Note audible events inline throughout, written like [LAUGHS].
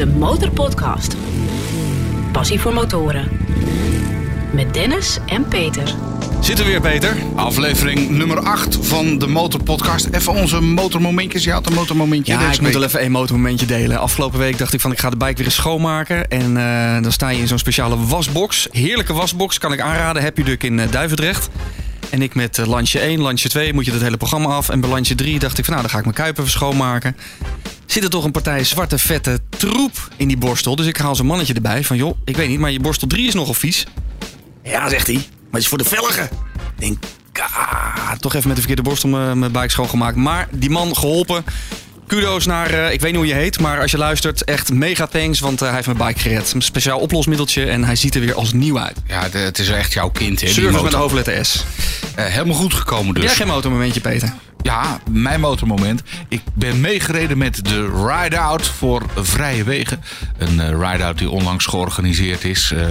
De Motorpodcast. Passie voor motoren. Met Dennis en Peter. Zitten we weer, Peter? Aflevering nummer 8 van de Motorpodcast. Even onze motormomentjes. Je had een motormomentje Ja, deze ik moet wel even een motormomentje delen. Afgelopen week dacht ik van ik ga de bike weer eens schoonmaken. En eh, dan sta je in zo'n speciale wasbox. Heerlijke wasbox, kan ik aanraden. Happy Duck in eh, Duivendrecht. En ik met eh, landje 1, landje 2 moet je het hele programma af. En bij landje 3 dacht ik van nou, dan ga ik mijn kuip even schoonmaken. Zit er toch een partij zwarte vette troep in die borstel. Dus ik haal zo'n mannetje erbij van joh, ik weet niet, maar je borstel 3 is nogal vies. Ja, zegt hij. Maar het is voor de velgen. Ik denk, ah, toch even met de verkeerde borstel mijn mijn bike schoongemaakt. Maar die man geholpen. Kudo's naar, eh, ik weet niet hoe je heet, maar als je luistert, echt mega thanks, want eh, hij heeft mijn bike gered. Een speciaal oplosmiddeltje en hij ziet er weer als nieuw uit. Ja, de- het is echt jouw kind, hè? Service met een hoofdletter S. Eh, helemaal goed gekomen dus. jij geen motormomentje, Peter? Ja, mijn motormoment. Ik ben meegereden met de Ride-Out voor Vrije Wegen. Een eh, ride-out die onlangs georganiseerd is eh,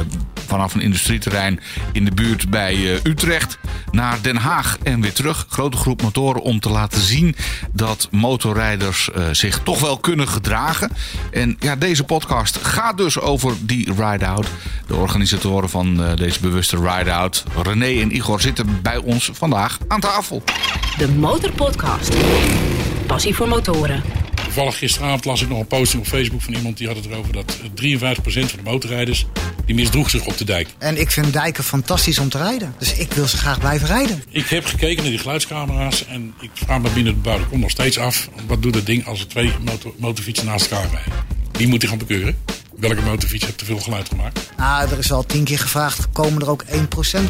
vanaf een industrieterrein in de buurt bij eh, Utrecht naar Den Haag en weer terug. Grote groep motoren om te laten zien dat motorrijders eh, zich toch wel kunnen gedragen. En ja, deze podcast gaat dus over die ride-out. De organisatoren van eh, deze bewuste ride-out, René en Igor, zitten bij ons vandaag aan tafel. De Motorpodcast. Passie voor motoren. Toevallig gisteravond las ik nog een posting op Facebook van iemand die had het erover dat eh, 53% van de motorrijders die misdroeg zich op de dijk. En ik vind dijken fantastisch om te rijden. Dus ik wil ze graag blijven rijden. Ik heb gekeken naar die geluidscamera's en ik vraag me binnen de kom nog steeds af. Wat doet het ding als er twee motor, motorfietsen naast elkaar rijden? Wie moet die gaan bekeuren? Welke motorfiets heeft te veel geluid gemaakt? Nou, er is al tien keer gevraagd, komen er ook 1%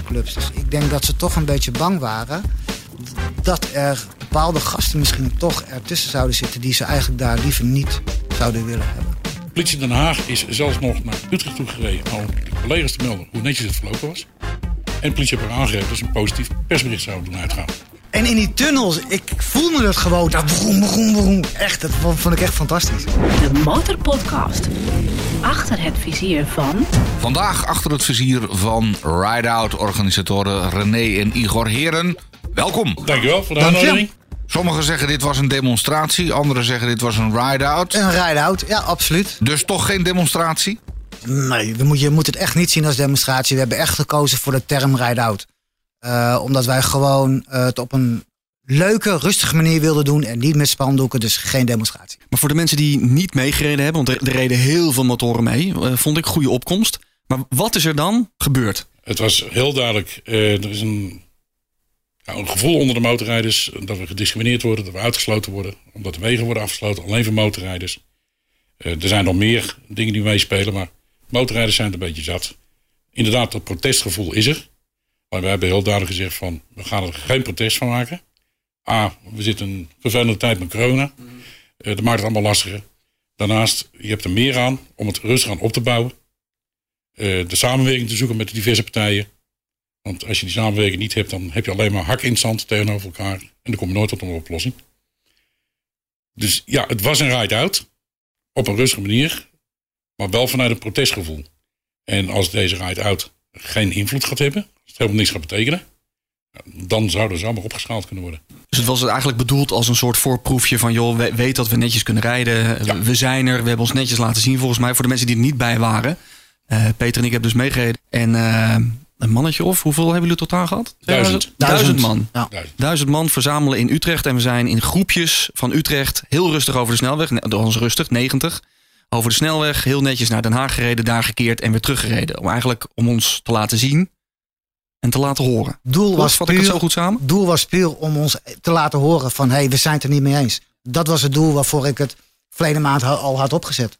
clubs? Dus ik denk dat ze toch een beetje bang waren... dat er bepaalde gasten misschien toch ertussen zouden zitten... die ze eigenlijk daar liever niet zouden willen hebben. Politie Den Haag is zelfs nog naar Utrecht toe gereden om de collega's te melden hoe netjes het verlopen was. En de politie heeft aangegeven dat ze een positief persbericht zouden doen uitgaan. En in die tunnels, ik voelde het gewoon. Dat broem, broem, broem. Echt, dat vond ik echt fantastisch. De Motorpodcast. Achter het vizier van... Vandaag achter het vizier van Ride-Out organisatoren René en Igor Heren. Welkom. Dankjewel voor de Dank uitnodiging. Sommigen zeggen dit was een demonstratie, anderen zeggen dit was een ride-out. Een ride-out, ja, absoluut. Dus toch geen demonstratie? Nee, moet, je moet het echt niet zien als demonstratie. We hebben echt gekozen voor de term ride-out. Eh, omdat wij gewoon eh, het op een leuke, rustige manier wilden doen. En niet met spandoeken, dus geen demonstratie. Maar voor de mensen die niet meegereden hebben, want er, er reden heel veel motoren mee, eh, vond ik goede opkomst. Maar wat is er dan gebeurd? Het was heel duidelijk, eh, er is een, ja, een gevoel onder de motorrijders dat we gediscrimineerd worden, dat we uitgesloten worden, omdat de wegen worden afgesloten, alleen voor motorrijders. Eh, er zijn nog meer dingen die meespelen, maar motorrijders zijn het een beetje zat. Inderdaad, dat protestgevoel is er. Maar we hebben heel duidelijk gezegd van, we gaan er geen protest van maken. A, we zitten een vervelende tijd met corona. Eh, dat maakt het allemaal lastiger. Daarnaast, je hebt er meer aan om het rustig aan op te bouwen eh, de samenwerking te zoeken met de diverse partijen. Want als je die samenwerking niet hebt, dan heb je alleen maar hak in zand tegenover elkaar. En dan kom je nooit tot een oplossing. Dus ja, het was een ride-out. Op een rustige manier. Maar wel vanuit een protestgevoel. En als deze ride-out geen invloed gaat hebben, als het helemaal niks gaat betekenen, dan zouden ze allemaal opgeschaald kunnen worden. Dus het was eigenlijk bedoeld als een soort voorproefje van... joh, we weet dat we netjes kunnen rijden. Ja. We zijn er. We hebben ons netjes laten zien volgens mij. Voor de mensen die er niet bij waren. Eh, Peter en ik hebben dus meegereden. En eh, een mannetje of, hoeveel hebben jullie totaal gehad? Duizend. Duizend man. Ja. Duizend. Duizend man verzamelen in Utrecht. En we zijn in groepjes van Utrecht heel rustig over de snelweg. Ne- Althans rustig, 90. Over de snelweg, heel netjes naar Den Haag gereden. Daar gekeerd en weer teruggereden. Om eigenlijk om ons te laten zien en te laten horen. Doel was, Vat ik het zo goed samen? doel was puur om ons te laten horen van... hé, hey, we zijn het er niet mee eens. Dat was het doel waarvoor ik het verleden maand al had opgezet.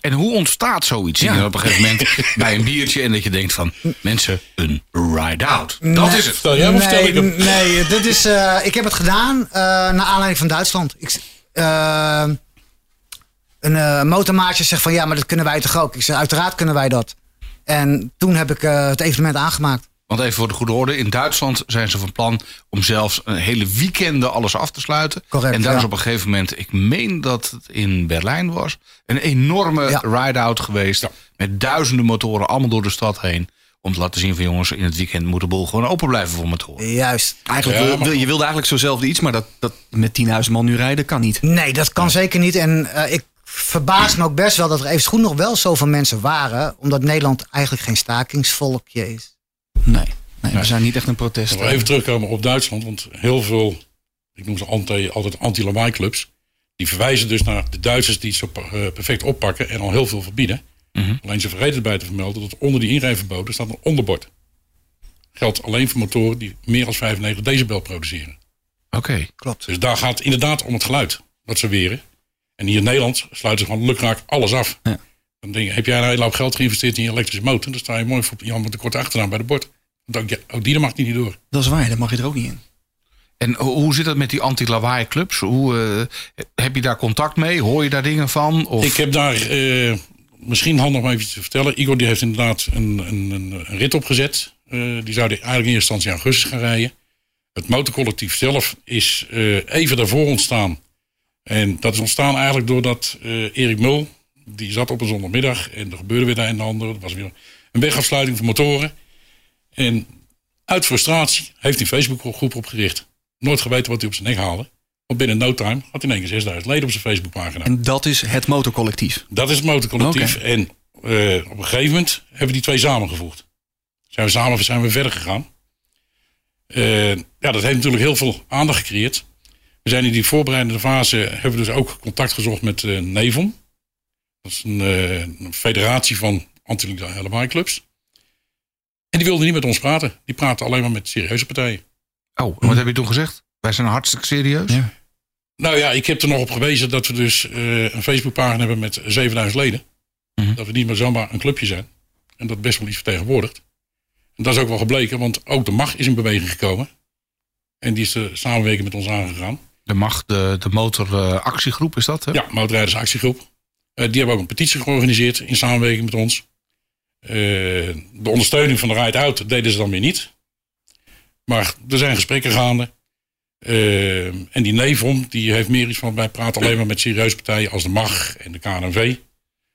En hoe ontstaat zoiets? Ja. op een gegeven moment [LAUGHS] bij een biertje en dat je denkt van... mensen, een ride-out. Dat Nee. is het. Jij vertel ik nee, hem. nee dit is, eh, ik heb het gedaan eh, naar aanleiding van Duitsland. Ik, eh, een eh, motormaatje zegt van ja, maar dat kunnen wij toch ook? Ik zeg uiteraard kunnen wij dat. En toen heb ik eh, het evenement aangemaakt. Want even voor de goede orde, in Duitsland zijn ze van plan om zelfs een hele weekenden alles af te sluiten. Correct, en daar ja. is op een gegeven moment, ik meen dat het in Berlijn was, een enorme Ja. ride-out geweest. Met duizenden motoren allemaal door de stad heen. Om te laten zien van jongens, in het weekend moet de boel gewoon open blijven voor motoren. Juist. Eigenlijk Ja, wil- je wilde eigenlijk zo'nzelfde iets, maar dat, dat met 10.000 man nu rijden kan niet. Nee, dat kan zeker niet. En eh, ik verbaast me ook best wel dat er even goed nog wel zoveel mensen waren. Omdat Nederland eigenlijk geen stakingsvolkje is. Nee, nee, we zijn niet echt een protest. Nog even terugkomen op Duitsland, want heel veel, ik noem ze anti, altijd anti-lawaai-clubs, die verwijzen dus naar de Duitsers die het zo eh, perfect oppakken en al heel veel verbieden. Alleen ze vergeten erbij te vermelden dat onder die inrijverboden staat een onderbord. Geldt alleen voor motoren die meer dan 95 decibel produceren. Oké. Klopt. Dus daar gaat het inderdaad om het geluid wat ze weren. En hier in Nederland sluiten ze gewoon lukraak alles af. Ja. Dan denk je, heb jij een hele hoop geld geïnvesteerd in je elektrische motor? Dan sta je mooi voor Jan met de korte achternaam bij de bord. Want ook, ook die mag niet door. Dat is waar, dat mag je er ook niet in. En ho- hoe zit dat met die anti-lawaai clubs? Hoe, eh, heb je daar contact mee? Hoor je daar dingen van? Of... Ik heb daar eh, misschien handig om even te vertellen. Igor die heeft inderdaad een, een, een, rit opgezet. Eh, die zou die eigenlijk in eerste instantie in augustus gaan rijden. Het motorcollectief zelf is eh, even daarvoor ontstaan. En dat is ontstaan eigenlijk doordat eh, Erik Mul, die zat op een zondagmiddag en er gebeurde weer het een en ander. Er was weer een wegafsluiting van motoren. En uit frustratie heeft hij een Facebookgroep opgericht. Nooit geweten wat hij op zijn nek haalde. Want binnen no time had hij in één keer 6000 leden op zijn Facebookpagina. En dat is het motorcollectief. Dat is het motorcollectief. En eh, op een gegeven moment hebben we die twee samengevoegd. Zijn we samen zijn we verder gegaan. Eh, ja, dat heeft natuurlijk heel veel aandacht gecreëerd. We zijn in die voorbereidende fase, hebben we dus ook contact gezocht met eh Nevon. Dat is een, eh, een federatie van anti clubs. En die wilden niet met ons praten. Die praten alleen maar met serieuze partijen. Oh, en wat heb je toen gezegd? Wij zijn hartstikke serieus. Ja. Nou ja, ik heb er nog op gewezen dat we dus eh, een Facebookpagina hebben met 7000 leden. Mhm. Dat we niet meer zomaar een clubje zijn. En dat best wel iets vertegenwoordigt. En dat is ook wel gebleken, want ook de MAG is in beweging gekomen. En die is de samenwerking met ons aangegaan. De mag, de, de motoractiegroep is dat? Hè? Ja, Motorrijders Actiegroep. Eh, die hebben ook een petitie georganiseerd in samenwerking met ons. Eh, de ondersteuning van de Ride Out deden ze dan weer niet. Maar er zijn gesprekken gaande. Eh, en die Nevon, die heeft meer iets van... wij praten alleen maar met serieuze partijen als de MAG en de KNV.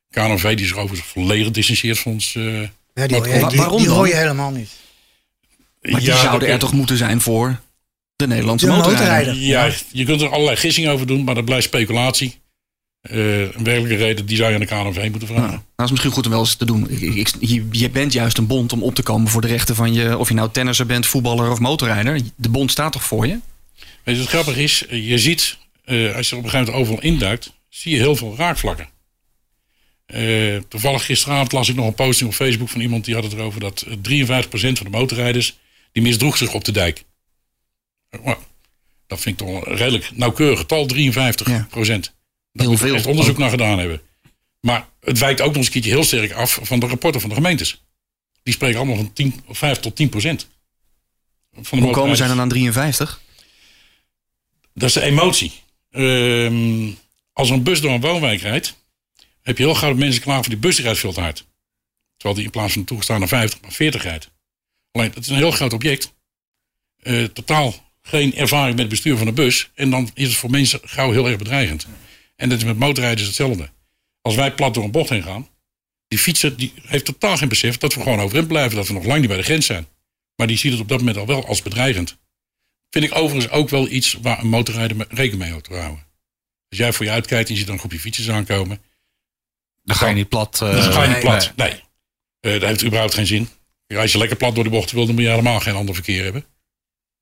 KNV die zich overigens volledig distancieert van ons... eh, Ja, die, hoor je, Wa- die, waarom die hoor je helemaal niet. Maar die ja, zouden er toch moeten zijn voor de Nederlandse De motorrijder. motorrijder. Ja, je kunt er allerlei gissingen over doen, maar dat blijft speculatie. Eh, een werkelijke reden, die zou je aan de KNV moeten vragen. Nou, dat is misschien goed om wel eens te doen. Ik, ik, je, je bent juist een bond om op te komen voor de rechten van je... of je nou tennisser bent, voetballer of motorrijder. De bond staat toch voor je? Weet je, het grappige is, eh, je ziet, eh, als je er op een gegeven moment overal induikt, zie je heel veel raakvlakken. Eh, toevallig gisteravond las ik nog een posting op Facebook van iemand die had het erover dat eh, 53% van de motorrijders, die misdroeg zich op de dijk. Eh, dat vind ik toch een redelijk nauwkeurig getal, 53%. Ja. Daar Heel veel. echt onderzoek naar gedaan hebben. Maar het wijkt ook nog eens een keertje heel sterk af van de rapporten van de gemeentes. Die spreken allemaal van 10, of 5 tot 10 procent. Van de Hoe komen zij dan aan 53? Dat is de emotie. Ehm, als een bus door een woonwijk rijdt, heb je heel gauw dat mensen klaar voor die bus die rijdt veel te hard. Terwijl die in plaats van toegestaande 50 maar 40 rijdt. Alleen, het is een heel groot object. Eh, totaal geen ervaring met het bestuur van een bus. En dan is het voor mensen gauw heel erg bedreigend. En dat is met motorrijders hetzelfde. Als wij plat door een bocht heen gaan, die fietser die heeft totaal geen besef dat we gewoon overeind blijven. Dat we nog lang niet bij de grens zijn. Maar die ziet het op dat moment al wel als bedreigend. Vind ik overigens ook wel iets waar een motorrijder rekening mee moet houden. Als jij voor je uitkijkt en je ziet dan een groepje fietsers aankomen, Dan ga je niet plat. eh, dan ga je niet nee. plat. Nee. Eh, dat heeft überhaupt geen zin. Als je lekker plat door de bocht wil, dan moet je helemaal geen ander verkeer hebben.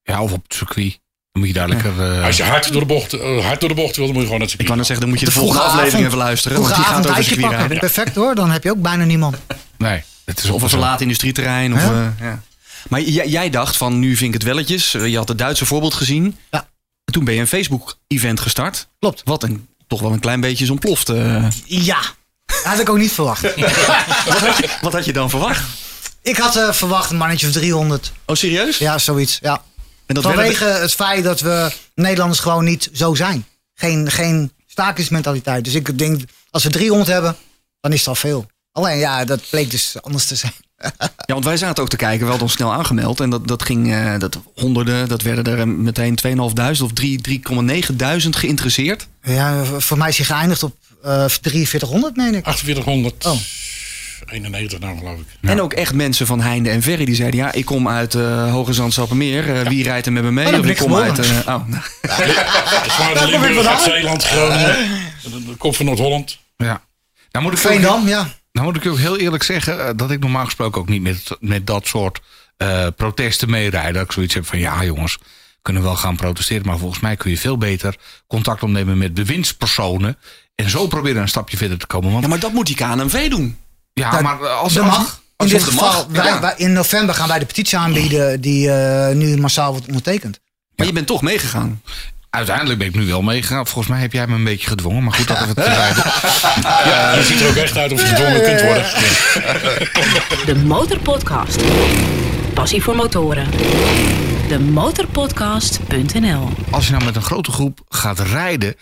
Ja, of op het circuit. Dan moet je daar lekker... eh, Als je hard door de bocht, eh, hard door de bocht wil, dan moet je gewoon net Ik wou net zeggen, dan moet je de, De volgende aflevering avond- even luisteren. Want die gaat over ijsje pakken. Perfect hoor, dan heb je ook bijna niemand. nee, het is Of een verlaten industrieterrein. Of, eh, ja. Maar jij, jij dacht van, nu vind ik het welletjes. Je had het Duitse voorbeeld gezien. Ja. En toen ben je een Facebook-event gestart. Klopt. Wat een, toch wel een klein beetje is ontploft. eh. Ja, dat had ik ook niet verwacht. [LAUGHS] wat, had je, wat had je dan verwacht? Ik had eh, verwacht een mannetje of 300. Oh, serieus? Ja, zoiets. Ja. En dat Vanwege het feit dat we Nederlanders gewoon niet zo zijn. Geen, geen stakingsmentaliteit. Dus ik denk, als we 300 hebben, dan is het al veel. Alleen ja, dat bleek dus anders te zijn. Ja, want wij zaten ook te kijken. We hadden ons snel aangemeld. En dat, dat ging, eh, dat honderden, dat werden er meteen 2.500 of 3 3,9 geïnteresseerd. Ja, voor mij is hij geëindigd op eh 4300, meen ik. 4800. Oh. 91 nou geloof ik. En ook echt mensen van heinde en verre die zeiden: Ja, ik kom uit eh Hoge Zand Sappemeer. Eh, Wie rijdt er met me mee? Oh, dat of ik kom uit. eh, oh, nou. Zwaarde Limburg, uit Zeeland, Groningen, de, kop van Noord-Holland. Ja. Nou moet, ik ook, Veendam, ja. nou moet ik ook heel eerlijk zeggen dat ik normaal gesproken ook niet met, met dat soort eh, protesten meerijd. Dat ik zoiets heb van ja jongens, kunnen wel gaan protesteren. Maar volgens mij kun je veel beter contact opnemen met bewindspersonen. En zo proberen een stapje verder te komen. Want Ja, maar dat moet die KNMV doen. Ja, Dat- maar als, Dat als- mag. In dit het geval, mag, wij, ja. wij- in november gaan wij de petitie aanbieden die eh, nu massaal wordt ondertekend. Maar je bent toch meegegaan. Uiteindelijk ben ik nu wel meegegaan. Volgens mij heb jij me een beetje gedwongen. Maar goed, dat even [LAUGHS] terzijde. Ja, je ziet er ook echt uit of je gedwongen kunt worden. De Motorpodcast. Passie voor motoren. De motorpodcast.nl Als je nou met een grote groep gaat rijden...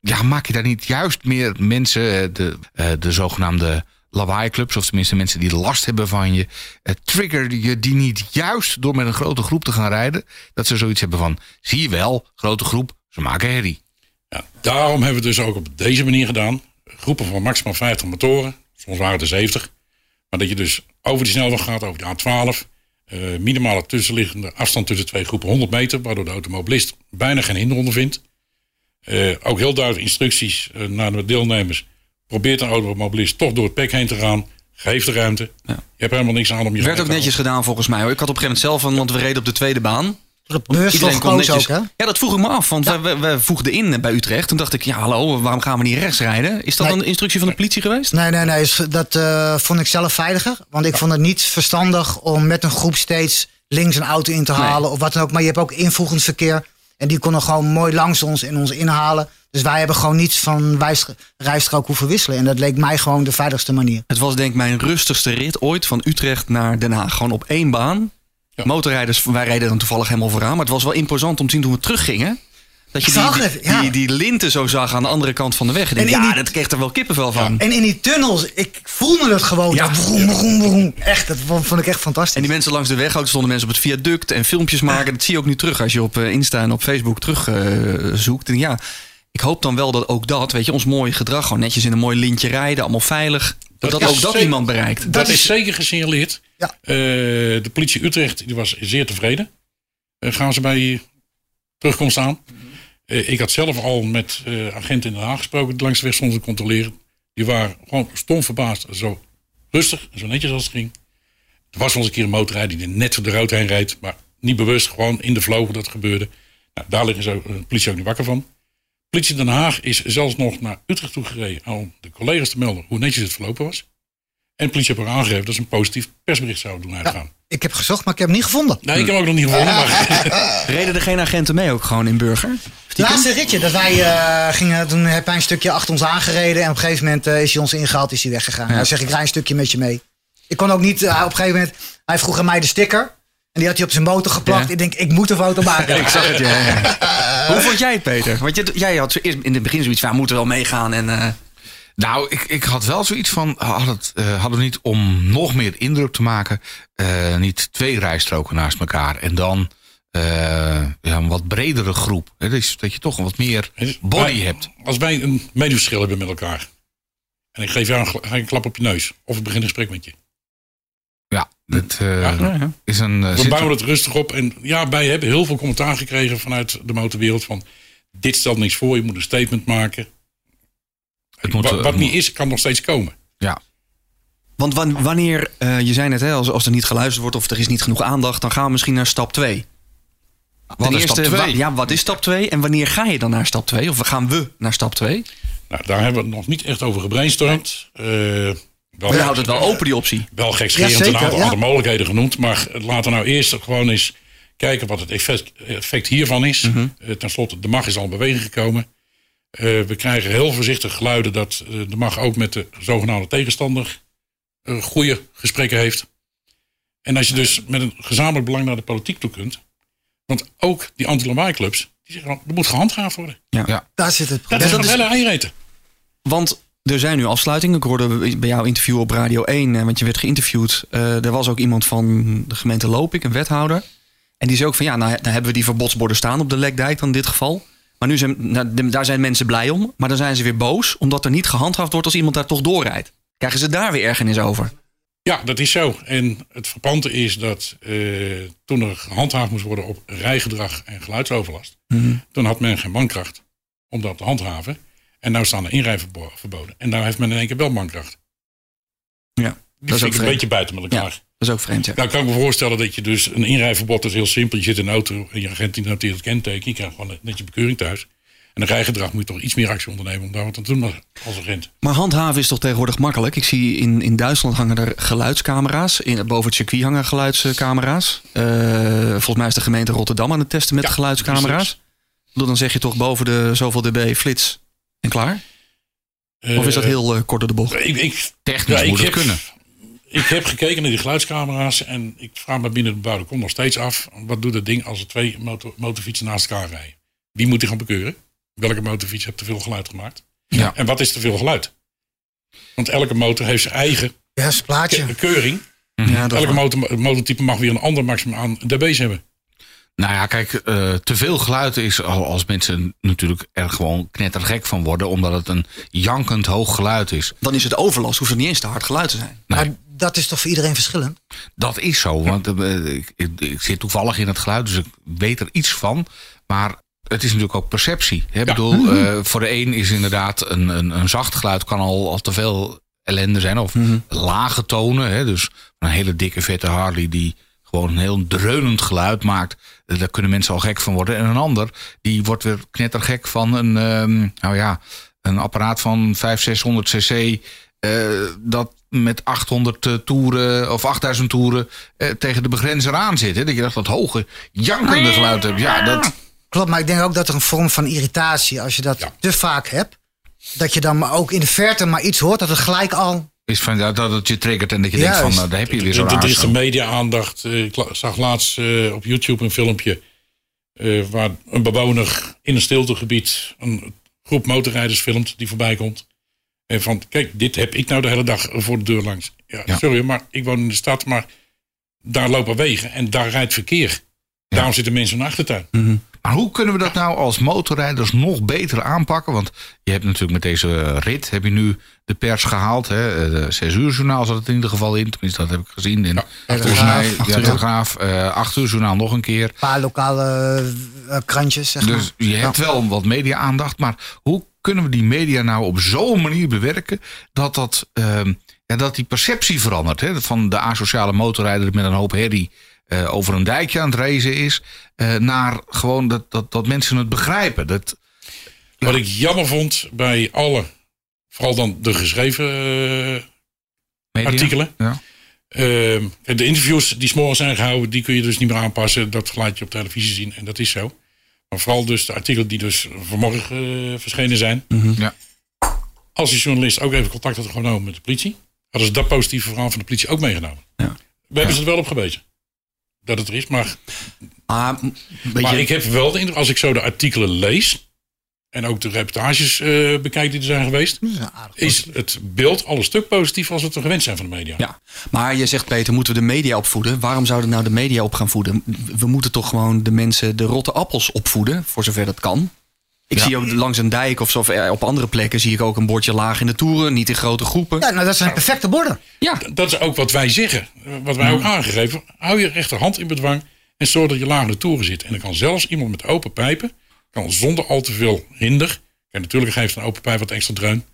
Ja, maak je daar niet juist meer mensen... eh, De, eh, de zogenaamde lawaai-clubs... of tenminste mensen die last hebben van je... eh, trigger je die niet juist door met een grote groep te gaan rijden... dat ze zoiets hebben van... zie je wel, grote groep, ze maken herrie. Ja, daarom hebben we het dus ook op deze manier gedaan. Groepen van maximaal 50 motoren. Soms waren er 70. Maar dat je dus over die snelweg gaat, over de A12. eh, minimale tussenliggende afstand tussen twee groepen 100 meter. Waardoor de automobilist bijna geen hinder ondervindt. Eh, ook heel duidelijk instructies eh, naar de deelnemers. Probeert een automobilist toch door het pek heen te gaan. Geef de ruimte. Je hebt helemaal niks aan om je Werd ook netjes gedaan volgens mij. Hoor. Ik had op een gegeven moment zelf, een- want we reden op de tweede baan. De beurs was gekozen ook, hè? Ja, dat vroeg ik me af. Want we, we, we voegden in bij Utrecht. Toen dacht ik, ja hallo, waarom gaan we niet rechts rijden? Is dat Nee. een instructie van de politie geweest? Nee, nee, nee. is- Dat eh, vond ik zelf veiliger. Want ik vond het niet verstandig om met een groep steeds links een auto in te halen. Of wat dan ook. Maar je hebt ook invoegend verkeer. En die konden gewoon mooi langs ons en ons inhalen. Dus wij hebben gewoon niets van rijstrook hoeven wisselen. En dat leek mij gewoon de veiligste manier. Het was denk ik mijn rustigste rit ooit van Utrecht naar Den Haag. Gewoon op één baan. Ja. Motorrijders, wij reden dan toevallig helemaal vooraan. Maar het was wel imposant om te zien toen we teruggingen. Dat je die, zag die, het, ja. die, die linten zo zag aan de andere kant van de weg. En, ik En denk, in ja, die- dat kreeg er wel kippenvel van. En in die tunnels, ik voelde het gewoon. Ja. Dat vroom, vroom, vroom. Echt, dat vond ik echt fantastisch. En die mensen langs de weg, ook er stonden mensen op het viaduct en filmpjes maken. Dat zie je ook nu terug als je op eh, Insta en op Facebook terug eh, zoekt. En ja, ik hoop dan wel dat ook dat, weet je, ons mooie gedrag, gewoon netjes in een mooi lintje rijden, allemaal veilig. Dat, dat ook dat zeker- iemand bereikt. Dat, Dat is is- zeker gesignaleerd. Ja. Eh, de politie Utrecht die was zeer tevreden. Gaan ze bij terugkomst aan. Eh, ik had zelf al met eh, agenten in Den Haag gesproken die langs de weg stonden te controleren. Die waren gewoon stom verbaasd. Zo rustig en zo netjes als het ging. Er was wel eens een keer een motorrijder die er net voor de rood heen reed. Maar niet bewust, gewoon in de flow dat gebeurde. Nou, daar liggen ze, ook- de politie ook niet wakker van. Politie Den Haag is zelfs nog naar Utrecht toe gereden om de collega's te melden hoe netjes het verlopen was. En de politie heeft ook aangegeven dat ze een positief persbericht zouden doen uitgaan. Ik heb gezocht, maar ik heb hem niet gevonden. Nee, ik heb hem ook nog niet gevonden. Maar [LAUGHS] Reden er geen agenten mee ook gewoon in Burger? Het laatste ritje dat wij eh, gingen, toen heb hij een stukje achter ons aangereden. En op een gegeven moment eh, is hij ons ingehaald, is hij weggegaan. Hij zegt, ik rij een stukje met je mee. Ik kon ook niet, eh, op een gegeven moment, hij vroeg aan mij de sticker. En die had hij op zijn motor geplakt. Ja. Ik denk, ik moet een foto maken. [LAUGHS] Ik zag het, ja. ja. [LAUGHS] Hoe vond jij het, Peter? Want jij had zo eerst in het begin zoiets van, we moeten wel meegaan. En, eh, Nou, ik, ik had wel zoiets van, had het, eh, hadden we niet om nog meer indruk te maken, eh, niet twee rijstroken naast elkaar en dan eh, ja, een wat bredere groep. Hè, dus dat je toch een wat meer body Wij- hebt. Als wij een meningsverschil hebben met elkaar. En ik geef jou een, een klap op je neus. Of ik begin een gesprek met je. Ja, dat eh, ja. is een... We bouwen het rustig op. En ja, wij hebben heel veel commentaar gekregen vanuit de motorwereld. Van dit stelt niks voor, je moet een statement maken. Het moet, wat eh, wat niet is, kan nog steeds komen. Ja, want wan- wanneer, eh, je zei net, hè, als, als er niet geluisterd wordt of er is niet genoeg aandacht, dan gaan we misschien naar stap 2. wat is stap twee? ja, wat is stap 2 en wanneer ga je dan naar stap 2? Of gaan we naar stap 2? Nou, daar hebben we het nog niet echt over gebrainstormd. Eh, wel, Maar je houdt het wel open, die optie. wel gekscherend Ja, een aantal ja. andere mogelijkheden genoemd. Maar laten we nou eerst gewoon eens kijken wat het effect, effect hiervan is. Mhm. Eh, ten slotte, de mag is al in beweging gekomen. Eh, we krijgen heel voorzichtig geluiden dat eh, de mag ook met de zogenaamde tegenstander eh, goede gesprekken heeft. En als je dus met een gezamenlijk belang naar de politiek toe kunt. Want ook die anti-lawaai-clubs, die zeggen er moet gehandhaafd worden. Daar zit het Dat probleem. is een hele eiereten. Want er zijn nu afsluitingen. Ik hoorde bij jouw interview op Radio 1, eh, want je werd geïnterviewd. Eh, er was ook iemand van de gemeente Lopik, een wethouder. En die zei ook van ja, nou, dan hebben we die verbodsborden staan op de Lekdijk dan in dit geval. Maar nu zijn, nou, daar zijn mensen blij om. Maar dan zijn ze weer boos, omdat er niet gehandhaafd wordt als iemand daar toch doorrijdt. Krijgen ze daar weer ergernis over? Ja, dat is zo. En het verpante is dat eh, toen er gehandhaafd moest worden op rijgedrag en geluidsoverlast, toen had men geen mankracht om dat te handhaven. En nou staan er inrijverboden. verboden. En nou heeft men in één keer wel mankracht. Ja, Die dat is ook een beetje buiten met elkaar. Ja, dat is ook vreemd, ja. Nou kan ik me voorstellen dat je dus een inrijverbod is heel simpel. Je zit in een auto en je agent die noteert het kenteken. Je krijgt gewoon net je bekeuring thuis. En een rijgedrag moet je toch iets meer actie ondernemen om daar wat aan te doen als- agent. Maar handhaven is toch tegenwoordig makkelijk? Ik zie in, in Duitsland hangen er geluidscamera's. In, boven het circuit hangen geluidscamera's. Eh, volgens mij is de gemeente Rotterdam aan het testen met Ja, geluidscamera's. Dan zeg je toch boven de zoveel dB flits en klaar? Of is dat Eh, heel eh, kort door de bocht? Ik, ik, Technisch ja, ik moet het heb, kunnen. Ik heb gekeken naar die geluidscamera's en ik vraag me binnen de bebouwde kom nog steeds af. Wat doet dat ding als er twee motor, motorfietsen naast elkaar rijden? Wie moet die gaan bekeuren? Welke motorfiets heeft te veel geluid gemaakt? Ja. En wat is te veel geluid? Want elke motor heeft zijn eigen Ja, een plaatje. ke- keuring. Ja, dat is Elke motor, motortype mag weer een ander maximum aan dB's hebben. Nou ja, kijk, eh, te veel geluid is al- als mensen natuurlijk er gewoon knettergek van worden, omdat het een jankend hoog geluid is. Dan is het overlast, hoeft het niet eens te hard geluid te zijn. Nee. Maar dat is toch voor iedereen verschillend? Dat is zo, want eh, ik, ik, ik zit toevallig in het geluid, dus ik weet er iets van. Maar het is natuurlijk ook perceptie. Hè? Ik bedoel, [LAUGHS] eh, voor de een is inderdaad een, een, een zacht geluid kan al, al te veel ellende zijn. Of lage tonen. Hè? Dus een hele dikke vette Harley die gewoon een heel dreunend geluid maakt. eh, Daar kunnen mensen al gek van worden. En een ander, die wordt weer knettergek van een, ehm, nou ja, een apparaat van 500, 600 cc. eh, dat met 800 eh, toeren of 8000 toeren eh, tegen de begrenzer aan zit. Hè? Dat je dacht dat hoge jankende geluid hebt. Ja, dat, Klopt, maar ik denk ook dat er een vorm van irritatie, als je dat Ja. te vaak hebt, dat je dan maar ook in de verte maar iets hoort, dat het gelijk al. is van, ja, dat het je triggert en dat je Juist. denkt van, nou, daar heb je weer zo'n er is de media-aandacht. Eh, Ik zag laatst eh, op YouTube een filmpje. eh, waar een bewoner in een stiltegebied een groep motorrijders filmt die voorbij komt. En van, kijk, dit heb ik nou de hele dag voor de deur langs. Ja, Ja. Sorry, maar ik woon in de stad, maar daar lopen wegen en daar rijdt verkeer. Daarom zitten mensen in de achtertuin. Maar hoe kunnen we dat nou als motorrijders nog beter aanpakken? Want je hebt natuurlijk met deze rit heb je nu de pers gehaald. Hè? Eh, De 6 uur journaal zat het in ieder geval in. Tenminste, dat heb ik gezien. In, volgens mij, Acht ja, uur. Telegraaf, eh 8 uur journaal nog een keer. Een paar lokale eh, krantjes, zeg maar. Dus je hebt wel wat media-aandacht. Maar hoe kunnen we die media nou op zo'n manier bewerken dat, dat, ehm, ja, dat die perceptie verandert? Hè? Van de asociale motorrijder met een hoop herrie eh, over een dijkje aan het racen is. eh, naar gewoon dat, dat, dat mensen het begrijpen. Dat, Wat ik jammer vond bij alle, vooral dan de geschreven eh, media. artikelen. Ja. Ehm, de interviews die s'morgens zijn gehouden, die kun je dus niet meer aanpassen. Dat laat je op televisie zien en dat is zo. Maar vooral dus de artikelen die dus vanmorgen eh, verschenen zijn. Ja. Als die journalist ook even contact had genomen met de politie, hadden ze dat positieve verhaal van de politie ook meegenomen. Ja. We hebben ze er wel op gewezen. Dat het er is, maar, Maar, je, ik heb wel de indruk, als ik zo de artikelen lees en ook de reportages eh, bekijk die er zijn geweest, is het beeld al een stuk positief als we het gewend zijn van de media. Ja, maar je zegt Peter, moeten we de media opvoeden? Waarom zouden nou de media op gaan voeden? We moeten toch gewoon de mensen de rotte appels opvoeden, voor zover dat kan. Ik Ja. zie ook langs een dijk of zo, of eh, op andere plekken zie ik ook een bordje laag in de toeren, niet in grote groepen. Ja, nou, dat zijn perfecte borden. Ja, Dat is ook wat wij zeggen. Wat wij ook aangegeven. Hou je rechterhand in bedwang en zorg dat je laag in de toeren zit. En dan kan zelfs iemand met open pijpen, kan zonder al te veel hinder. En natuurlijk geeft een open pijp wat extra dreun.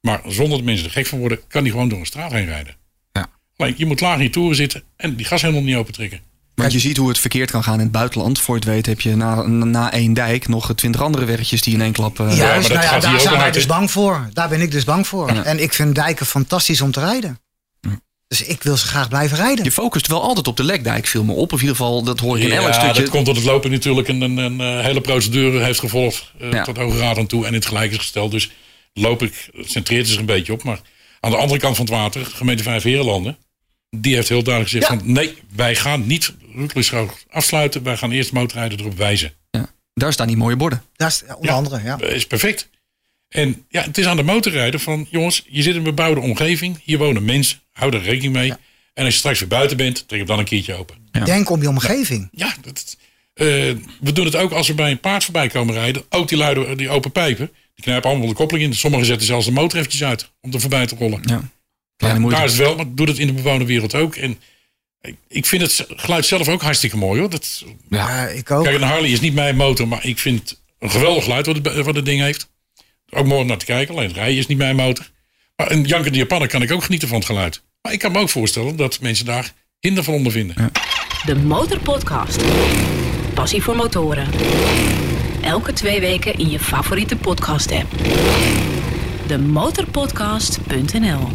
Maar zonder dat mensen er gek van worden, kan die gewoon door een straat heen rijden. Ja. Alleen, je moet laag in je toeren zitten en die gas helemaal niet open trekken. want je ziet hoe het verkeerd kan gaan in het buitenland. Voor je het weet heb je na, na één dijk nog twintig andere weggetjes die in één klap... eh, maar Juist, dat nou ja, gaat hier daar zijn wij dus bang voor. Daar ben ik dus bang voor. Ja. En ik vind dijken fantastisch om te rijden. Dus ik wil ze graag blijven rijden. Je focust wel altijd op de lekdijk, viel me op. Of in ieder geval, dat hoor ik in elk Ja, stukje. dat komt omdat het lopen natuurlijk een, een, een, eh, hele procedure heeft gevolgd. eh, Ja. Tot Hoge Raad aan toe en in het gelijk is gesteld. Dus loop ik, het centreert zich een beetje op. Maar aan de andere kant van het water, gemeente Vijf Herenlanden. Die heeft heel duidelijk gezegd Ja. van nee, wij gaan niet Roeklischoog afsluiten. Wij gaan eerst motorrijden erop wijzen. Ja. Daar staan die mooie borden. Dat is onder Ja. andere, ja. Dat is perfect. En ja, het is aan de motorrijder van jongens, je zit in een bebouwde omgeving. Hier wonen mensen, hou daar rekening mee. En als je straks weer buiten bent, trek hem dan een keertje open. Ja. Denk om je omgeving. Ja, dat, eh, we doen het ook als we bij een paard voorbij komen rijden. Ook die luiden, die open pijpen. Die knijpen allemaal de koppeling in. Sommigen zetten zelfs de motor eventjes uit om er voorbij te rollen. Ja. Kleine moeite. Daar is het wel, maar doe het in de bewoonde wereld ook. En ik- ik vind het geluid zelf ook hartstikke mooi hoor. Dat, Ja. Ja, ik ook. kijk, een Harley is niet mijn motor, maar ik vind het een geweldig geluid wat het, wat het ding heeft. Ook mooi om naar te kijken, alleen het rijden is niet mijn motor. Maar een jankende Japaner kan ik ook genieten van het geluid. Maar ik kan me ook voorstellen dat mensen daar hinder van ondervinden. De Motorpodcast. Passie voor motoren. Elke twee weken in je favoriete podcast-app. Demotorpodcast.nl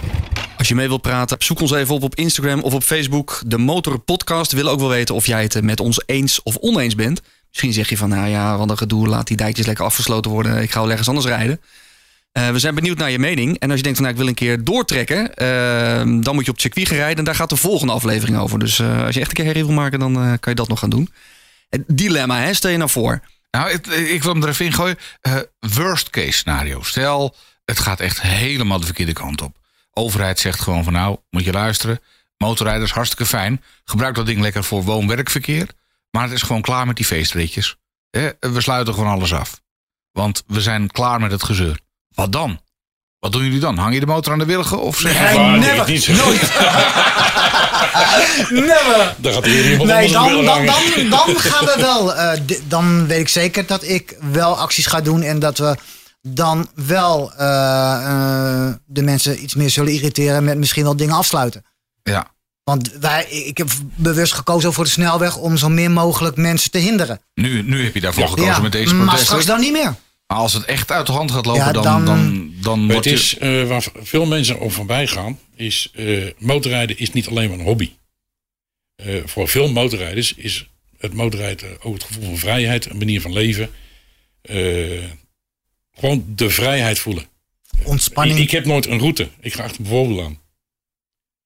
Als je mee wilt praten, zoek ons even op op Instagram of op Facebook. De Motor Podcast. Willen ook wel weten of jij het met ons eens of oneens bent. Misschien zeg je van, nou ja, wat een gedoe, laat die dijkjes lekker afgesloten worden. Ik ga wel ergens anders rijden. Eh, we zijn benieuwd naar je mening. En als je denkt, van, nou, ik wil een keer doortrekken, eh, dan moet je op circuit gaan rijden. En daar gaat de volgende aflevering over. Dus eh, als je echt een keer herrie wil maken, dan eh, kan je dat nog gaan doen. Het dilemma, hè, stel je nou voor. Nou, ik, ik wil hem er even in gooien. Worst case scenario. Stel, het gaat echt helemaal de verkeerde kant op. Overheid zegt gewoon van nou, moet je luisteren. Motorrijders, hartstikke fijn. Gebruik dat ding lekker voor woon-werkverkeer. Maar het is gewoon klaar met die feestritjes. We sluiten gewoon alles af. Want we zijn klaar met het gezeur. Wat dan? Wat doen jullie dan? Hang je de motor aan de wilgen? Of zeg Nee, van, [LAUGHS] never. ik niet. Never. Daar gaat hier iemand Nee, dan, dan, dan, [LAUGHS] dan gaan we wel. eh, dan weet ik zeker dat ik wel acties ga doen en dat we dan wel eh, eh, de mensen iets meer zullen irriteren met misschien wel dingen afsluiten. Ja, Want wij, ik heb bewust gekozen voor de snelweg om zo min mogelijk mensen te hinderen. nu, nu heb je daarvoor Ja. gekozen met deze maar protesten. straks dan niet meer. Maar als het echt uit de hand gaat lopen, Ja, dan, dan- dan, dan, Maar wordt het je... is eh, waar veel mensen over voorbij gaan, is eh, motorrijden is niet alleen maar een hobby. Eh, voor veel motorrijders is het motorrijden ook het gevoel van vrijheid, een manier van leven. Eh, gewoon de vrijheid voelen. Ontspanning. Ik, ik heb nooit een route. Ik ga achter bijvoorbeeld aan.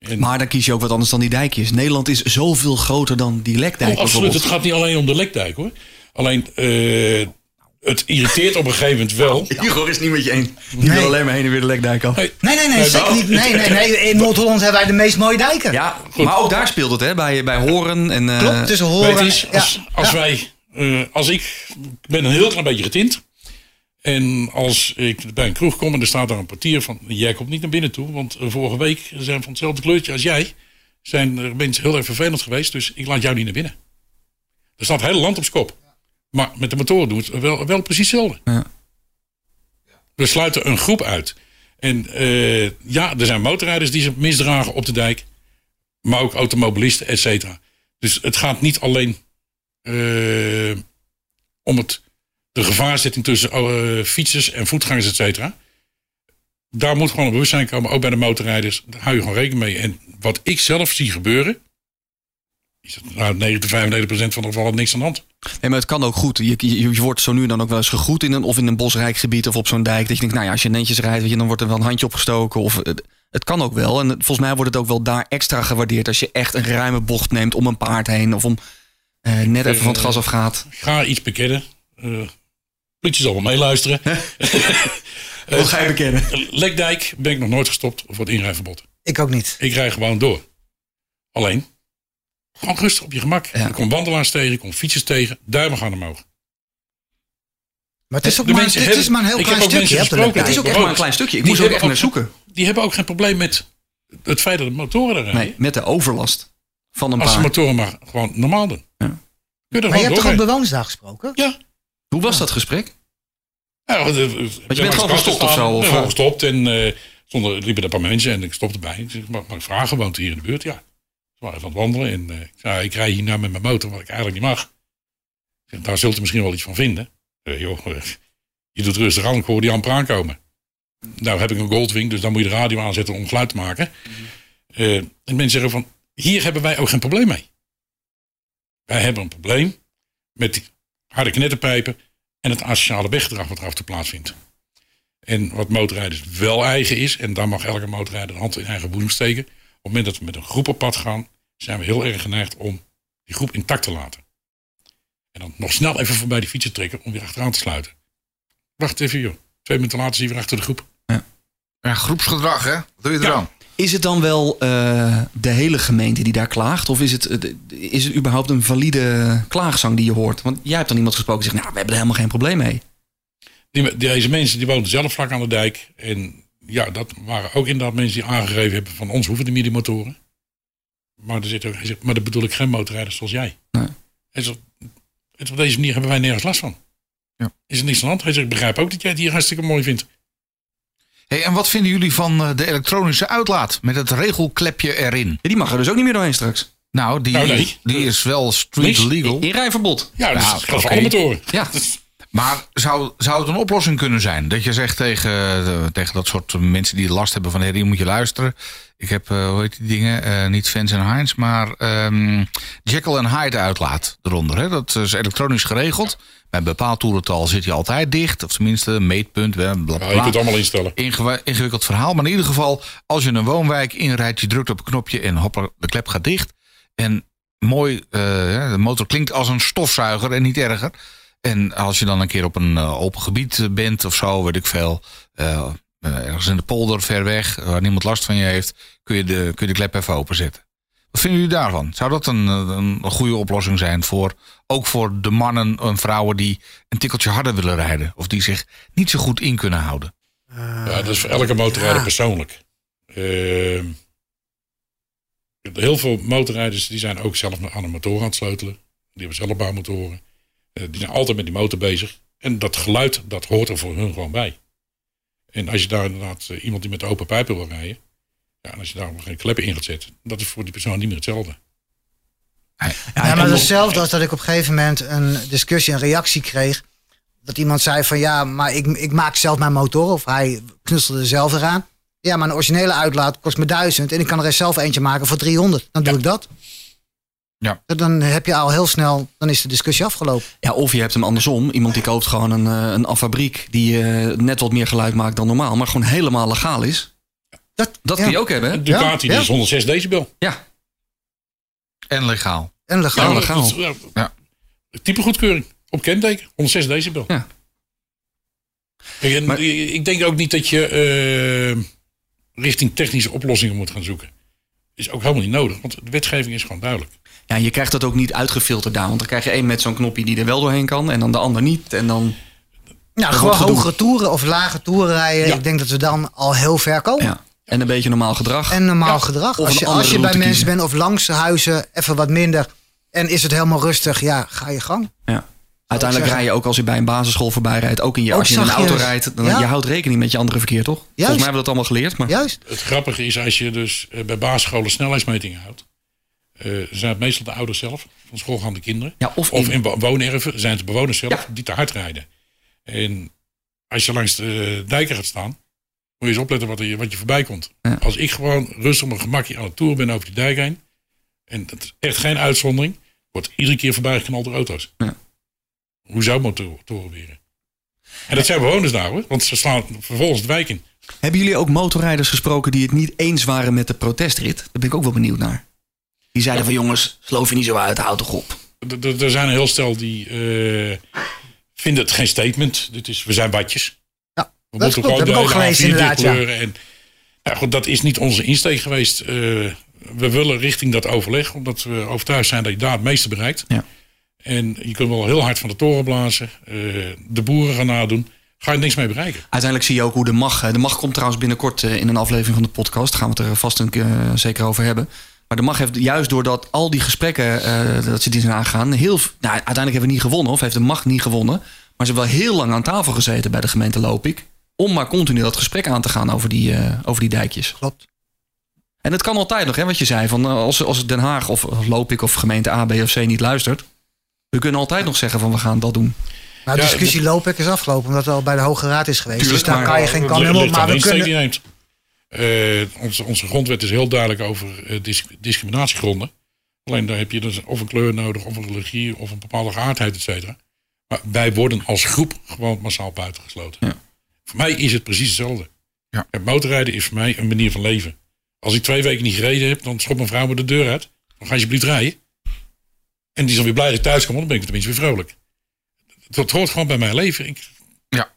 En, Maar dan kies je ook wat anders dan die dijkjes. Nederland is zoveel groter dan die lekdijk. oh, absoluut, het gaat niet alleen om de lekdijk hoor. Alleen, eh, het irriteert op een gegeven moment wel. [LAUGHS] Igor is niet met je eens. Die Nee. wil alleen maar heen en weer de lekdijk af. Nee, nee, nee, Nee, zeker wel. niet. Nee, nee, nee. [LAUGHS] In Noord-Holland hebben wij de meest mooie dijken. Ja, maar ook daar speelt het, hè? Bij, bij Horen en... eh, Klopt, tussen horen. het is, als, ja, als ja. wij, eh, als ik, ik ben een heel klein beetje getint. En als ik bij een kroeg kom en er staat daar een portier van, jij komt niet naar binnen toe. Want vorige week zijn van hetzelfde kleurtje als jij, zijn er mensen heel erg vervelend geweest. Dus ik laat jou niet naar binnen. Er staat het hele land op z'n kop. Maar met de motoren doen we het wel, wel precies hetzelfde. Ja. We sluiten een groep uit. En eh, ja, er zijn motorrijders die zich misdragen op de dijk. Maar ook automobilisten, et cetera. Dus het gaat niet alleen eh, om het, de gevaarzetting tussen eh, fietsers en voetgangers, et cetera. Daar moet gewoon een bewustzijn komen, ook bij de motorrijders. Daar hou je gewoon rekening mee. En wat ik zelf zie gebeuren, is dat nou, 90, 95 procent van de gevallen niks aan de hand. Nee, maar het kan ook goed. Je, je, je wordt zo nu dan ook wel eens gegroet in een, of in een bosrijk gebied of op zo'n dijk. Dat je denkt, nou ja, als je netjes rijdt, weet je, dan wordt er wel een handje opgestoken. Of, het, het kan ook wel. En het- volgens mij wordt het ook wel daar extra gewaardeerd als je echt een ruime bocht neemt om een paard heen. Of om eh, net even van het gas afgaat. Ga iets bekennen. Eh politie zal wel meeluisteren. [LAUGHS] Wat ga je bekennen? Lekdijk ben ik nog nooit gestopt voor het inrijverbod. Ik ook niet. Ik rij gewoon door. Alleen, gewoon rustig op je gemak. Ja. Ik kom wandelaars tegen, ik kom fietsers tegen. Duimen gaan omhoog. Maar het is ook De maar, is maar een heel ik klein heb ook stukje. op de. Het is ook echt maar een klein stukje. Ik Die moest ook echt naar zoeken. Die hebben ook geen probleem met het feit dat de motoren er rijden. Nee, met de overlast van een Als de paard. motoren maar gewoon normaal doen. Ja. Kun je Maar je hebt toch ook doorrijden. bewoners daar gesproken? Ja. Hoe was dat gesprek? Ja, want, eh, bent gewoon gestopt of zo, Ja, gewoon gestopt en eh stonden, liepen er een paar mensen en ik stopte bij. Ik zeg, mag, mag ik vragen, woont hier in de buurt? Ja. Ze waren van het wandelen en eh, ik zei, ik rij hier nou met mijn motor, wat ik eigenlijk niet mag. Ik zeg, daar zult u misschien wel iets van vinden. Eh, joh, eh, je doet rustig aan, ik hoor die amper aankomen. Nou heb ik een Goldwing, dus dan moet je de radio aanzetten om geluid te maken. Eh, en mensen zeggen van, hier hebben wij ook geen probleem mee. Wij hebben een probleem met die harde knetterpijpen en het asociale weggedrag wat er af en toe plaatsvindt. En wat motorrijders wel eigen is, en daar mag elke motorrijder de hand in eigen boezem steken. Op het moment dat we met een groep op pad gaan, zijn we heel erg geneigd om die groep intact te laten. En dan nog snel even voorbij die fietsen trekken om weer achteraan te sluiten. Wacht even joh. Twee minuten later zie je weer achter de groep. Ja, groepsgedrag, hè? Wat doe je Ja. Is het dan wel eh, de hele gemeente die daar klaagt? Of is het, eh, is het überhaupt een valide klaagzang die je hoort? Want jij hebt dan iemand gesproken die zegt, nou, we hebben er helemaal geen probleem mee. Die, deze mensen die woonden zelf vlak aan de dijk. En ja, dat waren ook inderdaad mensen die aangegeven hebben van ons hoeven de meer die motoren. Maar, er zit ook, hij zegt, maar dat bedoel ik geen motorrijders zoals jij. Nee. Hij zegt, het- op deze manier hebben wij nergens last van. Ja. Is er niks aan de hand? Hij zegt, ik begrijp ook dat jij het hier hartstikke mooi vindt. Hey, en wat vinden jullie van eh, de elektronische uitlaat met het regelklepje erin? Ja, die mag er dus ook niet meer doorheen straks. Nou, die, Nou, nee. die is wel street Niks. legal. In rijverbod. Ja, dat Nou, is- motoren. Ja. [LAUGHS] Maar zou, zou het een oplossing kunnen zijn? Dat je zegt tegen, eh, tegen dat soort mensen die last hebben van... hé, hier moet je luisteren. Ik heb, eh, hoe heet die dingen? Eh, niet Fans en Heinz, maar ehm Jekyll en Hyde uitlaat eronder. Hè? Dat is elektronisch geregeld. Bij een bepaald toerental zit hij altijd dicht. Of tenminste, meetpunt. Bla, bla, Ja, bla. je kunt het allemaal instellen. Ingewi- ingewikkeld verhaal. Maar in ieder geval, als je een woonwijk inrijdt, je drukt op een knopje en hoppa, de klep gaat dicht. En mooi, de motor klinkt als een stofzuiger en niet erger. En als je dan een keer op een eh, open gebied eh, bent of zo, weet ik veel. eh, eh, ergens in de polder ver weg, waar niemand last van je heeft, kun je de, kun je de klep even openzetten. Wat vinden jullie daarvan? Zou dat een, een goede oplossing zijn voor ook voor de mannen en vrouwen die een tikkeltje harder willen rijden? Of die zich niet zo goed in kunnen houden? Ja, dat is voor elke motorrijder ja. persoonlijk. Ehm, heel veel motorrijders die zijn ook zelf aan een motor aan het sleutelen. Die hebben zelf bouwmotoren. Eh, die zijn altijd met die motor bezig. En dat geluid, dat hoort er voor hun gewoon bij. En als je daar inderdaad eh, iemand die met open pijpen wil rijden. Ja, en als je daar geen kleppen in gaat zetten. Dat is voor die persoon niet meer hetzelfde. Ja, maar hetzelfde als dat ik op een gegeven moment een discussie, een reactie kreeg. Dat iemand zei van ja, maar ik, ik maak zelf mijn motor. Of hij knutselde zelf eraan. Ja, maar een originele uitlaat kost me 1000 en ik kan er zelf eentje maken voor 300. Dan doe ik dat. Ja. Dan heb je al heel snel, dan is de discussie afgelopen. Ja, of je hebt hem andersom. Iemand die koopt gewoon een, eh, een affabriek die eh, net wat meer geluid maakt dan normaal, maar gewoon helemaal legaal is. Dat, Dat ja. kun je ook hebben, hè? Ducati Ja, die is 106 decibel. Ja, En legaal. En legaal. Ja, legaal. dat ja. Type goedkeuring. Op kenteken. 106 decibel. Ja. Kijk, en Maar- ik denk ook niet dat je eh, richting technische oplossingen moet gaan zoeken. Is ook helemaal niet nodig. Want de wetgeving is gewoon duidelijk. ja, je krijgt dat ook niet uitgefilterd daar. Want dan krijg je één met zo'n knopje die er wel doorheen kan en dan de ander niet. En dan, Nou, gewoon hogere toeren of lage toeren rijden. Ja. Ik denk dat we dan al heel ver komen. ja. En een beetje normaal gedrag. En normaal Ja, gedrag. of Als je, als je bij mensen kiezen. bent of langs huizen even wat minder. En is het helemaal rustig, ja, ga je gang. Ja. Uiteindelijk rij je ook als je bij een basisschool voorbij rijdt. Ook, in je, Ook als je in een auto rijdt, dan Ja. je houdt rekening met je andere verkeer, toch? Volgens mij Juist. hebben we dat allemaal geleerd. Maar Juist. Het grappige is als je dus eh, bij basisscholen snelheidsmetingen houdt. eh, zijn het meestal de ouders zelf van schoolgaande kinderen. Ja, of of in- in wo- woonerven zijn het de bewoners zelf Ja. die te hard rijden. En als je langs de dijken gaat staan, moet je eens opletten wat, er, wat je voorbij komt. Ja. Als ik gewoon rustig op mijn gemakje aan het toeren ben over die dijk heen. En het is echt geen uitzondering. Wordt iedere keer voorbij geknald door auto's. Ja. Hoe zou motoren weer? En dat zijn bewoners daar hoor. Want ze slaan vervolgens de wijk in. Hebben jullie ook motorrijders gesproken die het niet eens waren met de protestrit? Daar ben ik ook wel benieuwd naar. Die zeiden van jongens, sloof je niet zo uit, houd toch op. Er zijn een heel stel die eh, vinden het geen statement. Dit is, we zijn watjes. Ja, We dat moeten klopt. Ook de gelezen A4 inderdaad, ja. En, ja, goed, dat is niet onze insteek geweest. Eh, we willen richting dat overleg, omdat we overtuigd zijn dat je daar het meeste bereikt. Ja. En je kunt wel heel hard van de toren blazen, eh, de boeren gaan nadoen. Ga je niks mee bereiken. Uiteindelijk zie je ook hoe de mag. De mag komt trouwens binnenkort eh, in een aflevering van de podcast. Daar gaan we het er vast een keer eh, zeker over hebben. Maar de mag heeft juist doordat al die gesprekken eh, dat ze die zijn aangegaan. Heel, nou, uiteindelijk hebben we niet gewonnen, of heeft de mag niet gewonnen. Maar ze hebben wel heel lang aan tafel gezeten bij de gemeente Lopik. Om maar continu dat gesprek aan te gaan over die, eh, over die dijkjes. Klopt. En het kan altijd nog, hè, wat je zei. Van, eh, als, als Den Haag of Lopik of gemeente A, B of C niet luistert. We kunnen altijd nog zeggen van we gaan dat doen. Nou, de Ja, discussie loop ik is afgelopen, omdat het al bij de Hoge Raad is geweest. Tuurlijk, dus daar kan je geen kan op. Maar de we kunnen. die je neemt. Eh, onze, onze grondwet is heel duidelijk over eh, dis- discriminatiegronden. Alleen daar heb je dus of een kleur nodig, of een religie, of een bepaalde geaardheid, et cetera. Maar wij worden als groep gewoon massaal buitengesloten. Ja. Voor mij is het precies hetzelfde. Ja. Het motorrijden is voor mij een manier van leven. Als ik twee weken niet gereden heb, dan schopt mijn vrouw me de deur uit. Dan ga je alsjeblieft rijden. En die is dan weer blij dat ik thuis kom, want dan ben ik tenminste weer vrolijk. Dat hoort gewoon bij mijn leven. Ik, Ja.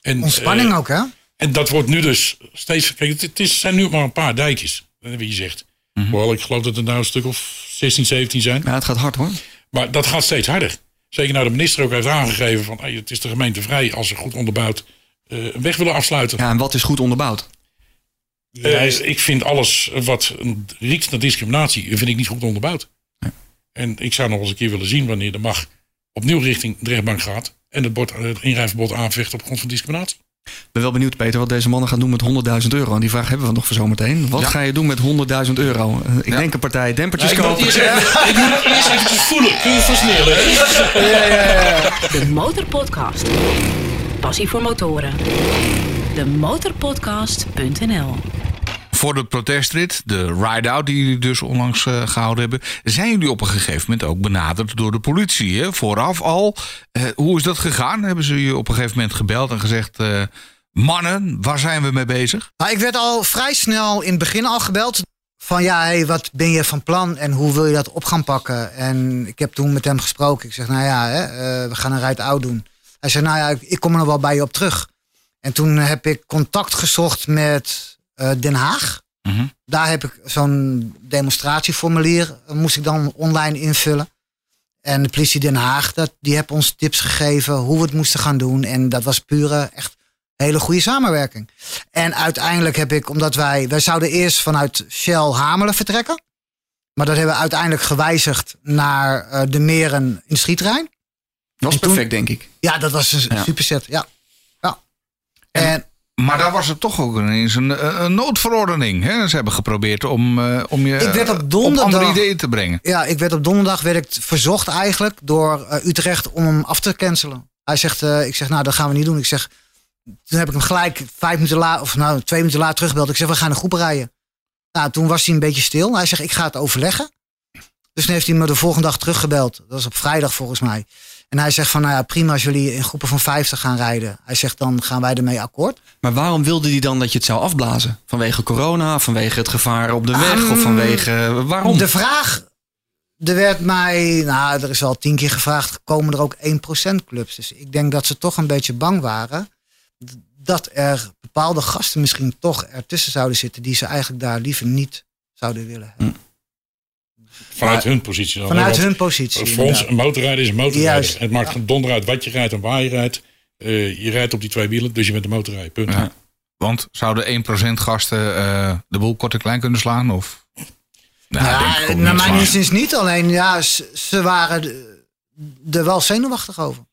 en, Ontspanning eh, ook, hè? en dat wordt nu dus steeds. Kijk, het, het is, zijn nu maar een paar dijkjes. Wie je zegt. Hoewel ik geloof dat er nou een stuk of 16, 17 zijn. Ja, het gaat hard hoor. Maar dat gaat steeds harder. Zeker nou de minister ook heeft aangegeven van hey, het is de gemeente vrij als ze goed onderbouwd eh, een weg willen afsluiten. Ja, en wat is goed onderbouwd? Eh, ik vind alles wat riekt naar discriminatie, vind ik niet goed onderbouwd. En ik zou nog eens een keer willen zien wanneer de mag opnieuw richting de rechtbank gaat en het, bord, het inrijverbod aanvecht op grond van discriminatie. Ik ben wel benieuwd, Peter, wat deze mannen gaan doen met 100.000 euro. En die vraag hebben we nog voor zometeen. Wat Ja. ga je doen met 100.000 euro? Eh, Ik Ja. denk een partij dempertjes ik, moet kopen. eerst even, ik moet het eerst even voelen. Kun je vast neerleggen? De Motorpodcast. Passie voor motoren. De motorpodcast.nl Voor de protestrit, de ride-out die jullie dus onlangs eh, gehouden hebben... zijn jullie op een gegeven moment ook benaderd door de politie. Hè? Vooraf al. Eh, hoe is dat gegaan? Hebben ze je op een gegeven moment gebeld en gezegd... eh, mannen, waar zijn we mee bezig? Nou, ik werd al vrij snel in het begin al gebeld. Van ja, hey, wat ben je van plan en hoe wil je dat op gaan pakken? En ik heb toen met hem gesproken. Ik zeg, nou ja, hè, we gaan een ride-out doen. Hij zei, nou ja, ik, ik kom er nog wel bij je op terug. En toen heb ik contact gezocht met Den Haag. Mhm. Daar heb ik zo'n demonstratieformulier, eh, moest ik dan online invullen. En de politie Den Haag, dat, die heeft ons tips gegeven hoe we het moesten gaan doen. En dat was pure, echt hele goede samenwerking. En uiteindelijk heb ik, omdat wij, wij zouden eerst vanuit Shell Hamelen vertrekken. Maar dat hebben we uiteindelijk gewijzigd naar eh, de Meren industrieterrein. Dat was En toen- perfect, denk ik. Ja, dat was een Ja. superset. Ja. ja. En, Maar daar was het toch ook ineens een, een noodverordening. Hè? Ze hebben geprobeerd om, eh, om je Ik werd op eh, donderdag- andere ideeën te brengen. ja, ik werd op donderdag werd ik verzocht eigenlijk door eh, Utrecht om hem af te cancelen. Hij zegt, eh, ik zeg, nou, dat gaan we niet doen. Ik zeg, toen heb ik hem gelijk vijf minuten later, of nou, twee minuten later teruggebeld. Ik zeg, we gaan een groep rijden. Nou, toen was hij een beetje stil. Hij zegt, ik ga het overleggen. Dus toen heeft hij me de volgende dag teruggebeld. Dat was op vrijdag volgens mij. En hij zegt van, nou ja, prima als jullie in groepen van 50 gaan rijden. Hij zegt, dan gaan wij ermee akkoord. Maar waarom wilde hij dan dat je het zou afblazen? Vanwege corona, vanwege het gevaar op de weg of vanwege... Waarom? De vraag, er werd mij, nou, er is al tien keer gevraagd, komen er ook 1% clubs? Dus ik denk dat ze toch een beetje bang waren dat er bepaalde gasten misschien toch ertussen zouden zitten die ze eigenlijk daar liever niet zouden willen hebben. Vanuit hun positie dan. Vanuit hun positie. Voor ons, een motorrijder is een motorrijder. Juist. Het maakt geen donder uit wat je rijdt en waar je rijdt. Eh, je rijdt op die twee wielen, dus je bent een motorrijder. Punt. Ja. Want zouden 1% gasten eh, de boel kort en klein kunnen slaan? Of? Nou, Ja, naar niet mijn inziens niet. Alleen, ja, ze, waren er wel zenuwachtig over.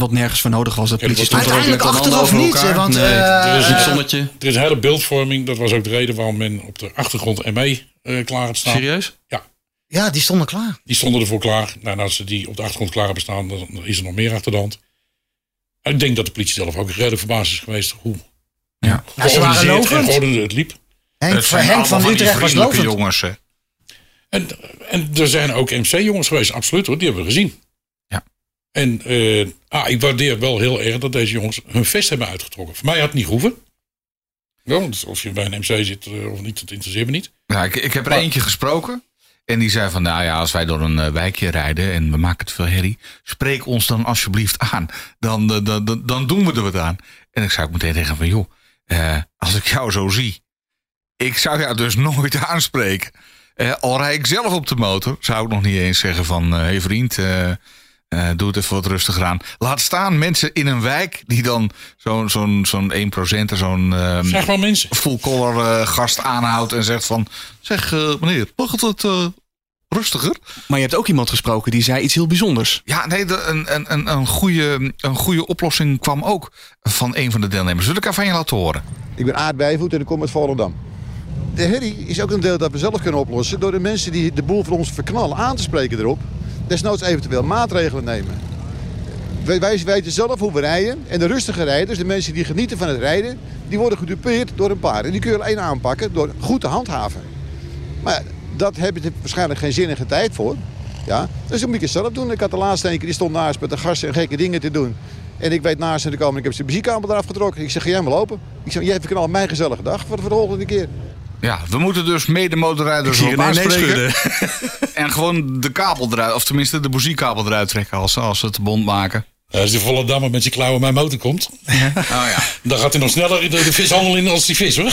Wat nergens voor nodig was. De politie stond er ook met achteraf niet, elkaar. want, nee, eh, er is een zonnetje. Er is een hele beeldvorming. Dat was ook de reden waarom men op de achtergrond ME eh, klaar had staan. Serieus? Ja, die stonden klaar. Die stonden ervoor klaar. Nou, en als ze die op de achtergrond klaar hebben staan, dan is er nog meer achter de hand. En ik denk dat de politie zelf ook redelijk verbaasd is geweest hoe Ja. Ja, ze waren georganiseerd en lovend. geordend het liep. Henk, Het zijn Henk van Utrecht was lovend. jongens. hè. En, en er zijn ook MC-jongens geweest, absoluut hoor, die hebben we gezien. En eh, ah, ik waardeer wel heel erg dat deze jongens hun vest hebben uitgetrokken. Voor mij had het niet gehoeven. Ja, want of je bij een MC zit eh, of niet, dat interesseert me niet. Ja, ik, ik heb er Maar- eentje gesproken. En die zei van, nou ja, als wij door een eh, wijkje rijden en we maken te veel herrie, spreek ons dan alsjeblieft aan. Dan, dan, dan, dan doen we er wat aan. En ik zou ook meteen zeggen van, joh, als ik jou zo zie, ik zou jou dus nooit [LAUGHS] aanspreken. Al rij ik zelf op de motor, zou ik nog niet eens zeggen van, hé hey vriend, eh, eh, doe het even wat rustiger aan. Laat staan mensen in een wijk die dan zo'n zo'n zo'n 1%er, zo'n... ehm, Zeg maar mensen. full collar eh, gast aanhoudt en zegt van... Zeg eh, meneer, mag het wat eh, rustiger? Maar je hebt ook iemand gesproken die zei iets heel bijzonders. Ja, nee, de, een, een, een, een, goede, een goede oplossing kwam ook van een van de deelnemers. Wil ik even van je laten horen? Ik ben Aard Bijvoet en ik kom uit Volendam. De herrie is ook een deel dat we zelf kunnen oplossen... door de mensen die de boel voor ons verknallen aan te spreken erop. Desnoods eventueel maatregelen nemen. Wij, wij weten zelf hoe we rijden. En de rustige rijders, de mensen die genieten van het rijden... die worden gedupeerd door een paar. En die kun je alleen aanpakken door goed te handhaven. Maar dat heb je waarschijnlijk geen zinnige tijd voor. Ja? Dus dat moet het zelf doen. Ik had de laatste keer, die stond naast met de gasten en gekke dingen te doen. En ik weet naast hen te komen, ik heb zijn muziekkabel eraf getrokken. Ik zeg, ga jij maar lopen? Ik zeg, jij verknalt mijn gezellige dag voor de volgende keer. Ja, we moeten dus mede motorrijders zie op aanspreken. [LAUGHS] en gewoon de kabel eruit, of tenminste de muziekkabel eruit trekken als, als ze het bond maken. Als die volle dammer met zijn klauwen mijn motor komt, [LAUGHS] Oh ja. dan gaat hij nog sneller de, de vishandel in als die vis hoor. [LAUGHS]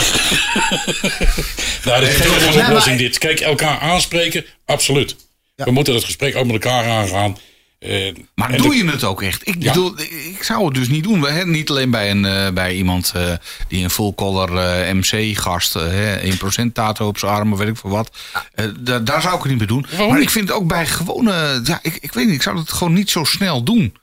nou, dat is een maar- oplossing dit. Kijk, elkaar aanspreken, absoluut. We moeten dat gesprek ook met elkaar aangaan. Eh, Maar doe de- je het ook echt? Ik Ja. bedoel, ik zou het dus niet doen. Hè, niet alleen bij, een, eh, bij iemand eh, die een full collar eh, MC-gast, hè, 1% tato op zijn arm of weet ik veel wat. Eh, da- daar zou ik het niet mee doen. Waarom maar ik vind het ook bij gewone, ja, ik, ik weet niet, ik zou het gewoon niet zo snel doen.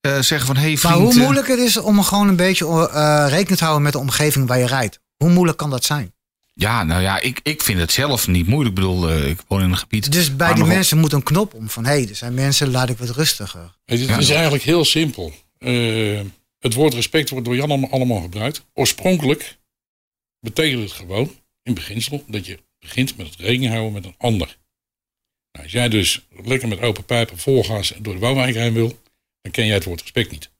eh, zeggen van... Hey, vriend, Maar hoe moeilijk het is om gewoon een beetje eh, rekening te houden met de omgeving waar je rijdt. Hoe moeilijk kan dat zijn? Ja, nou ja, ik, ik vind het zelf niet moeilijk. Ik bedoel, eh, ik woon in een gebied... Dus bij die mensen moet een knop om van... hé, hey, er zijn mensen, laat ik wat rustiger. Het is, eigenlijk heel simpel. Eh, het woord respect wordt door Jan allemaal, gebruikt. Oorspronkelijk betekent het gewoon, in beginsel, dat je begint met het rekening houden met een ander. Nou, als jij dus lekker met open pijpen vol gas door de woonwijk heen wil, dan ken jij het woord respect niet.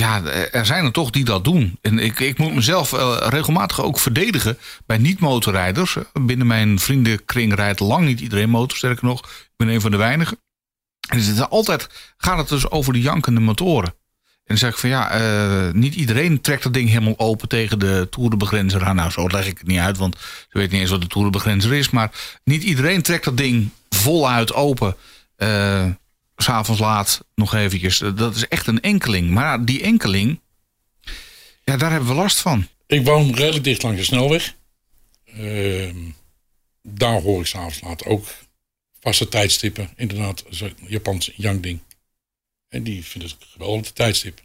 Ja, er zijn er toch die dat doen. En ik, ik moet mezelf eh, regelmatig ook verdedigen bij niet-motorrijders. Binnen mijn vriendenkring rijdt lang niet iedereen motor. Sterker nog, ik ben een van de weinigen. En het is altijd gaat het dus over de jankende motoren. En dan zeg ik van ja, eh, niet iedereen trekt dat ding helemaal open tegen de toerenbegrenzer aan. Nou, zo leg ik het niet uit, want ze weet niet eens wat de toerenbegrenzer is. Maar niet iedereen trekt dat ding voluit open. Eh, S'avonds laat nog eventjes. Dat is echt een enkeling. Maar die enkeling, ja, daar hebben we last van. Ik woon redelijk dicht langs de snelweg. Ehm, daar hoor ik s'avonds laat ook vaste tijdstippen. Inderdaad, Japans Yang-ding. En die vindt het geweldig, de tijdstip.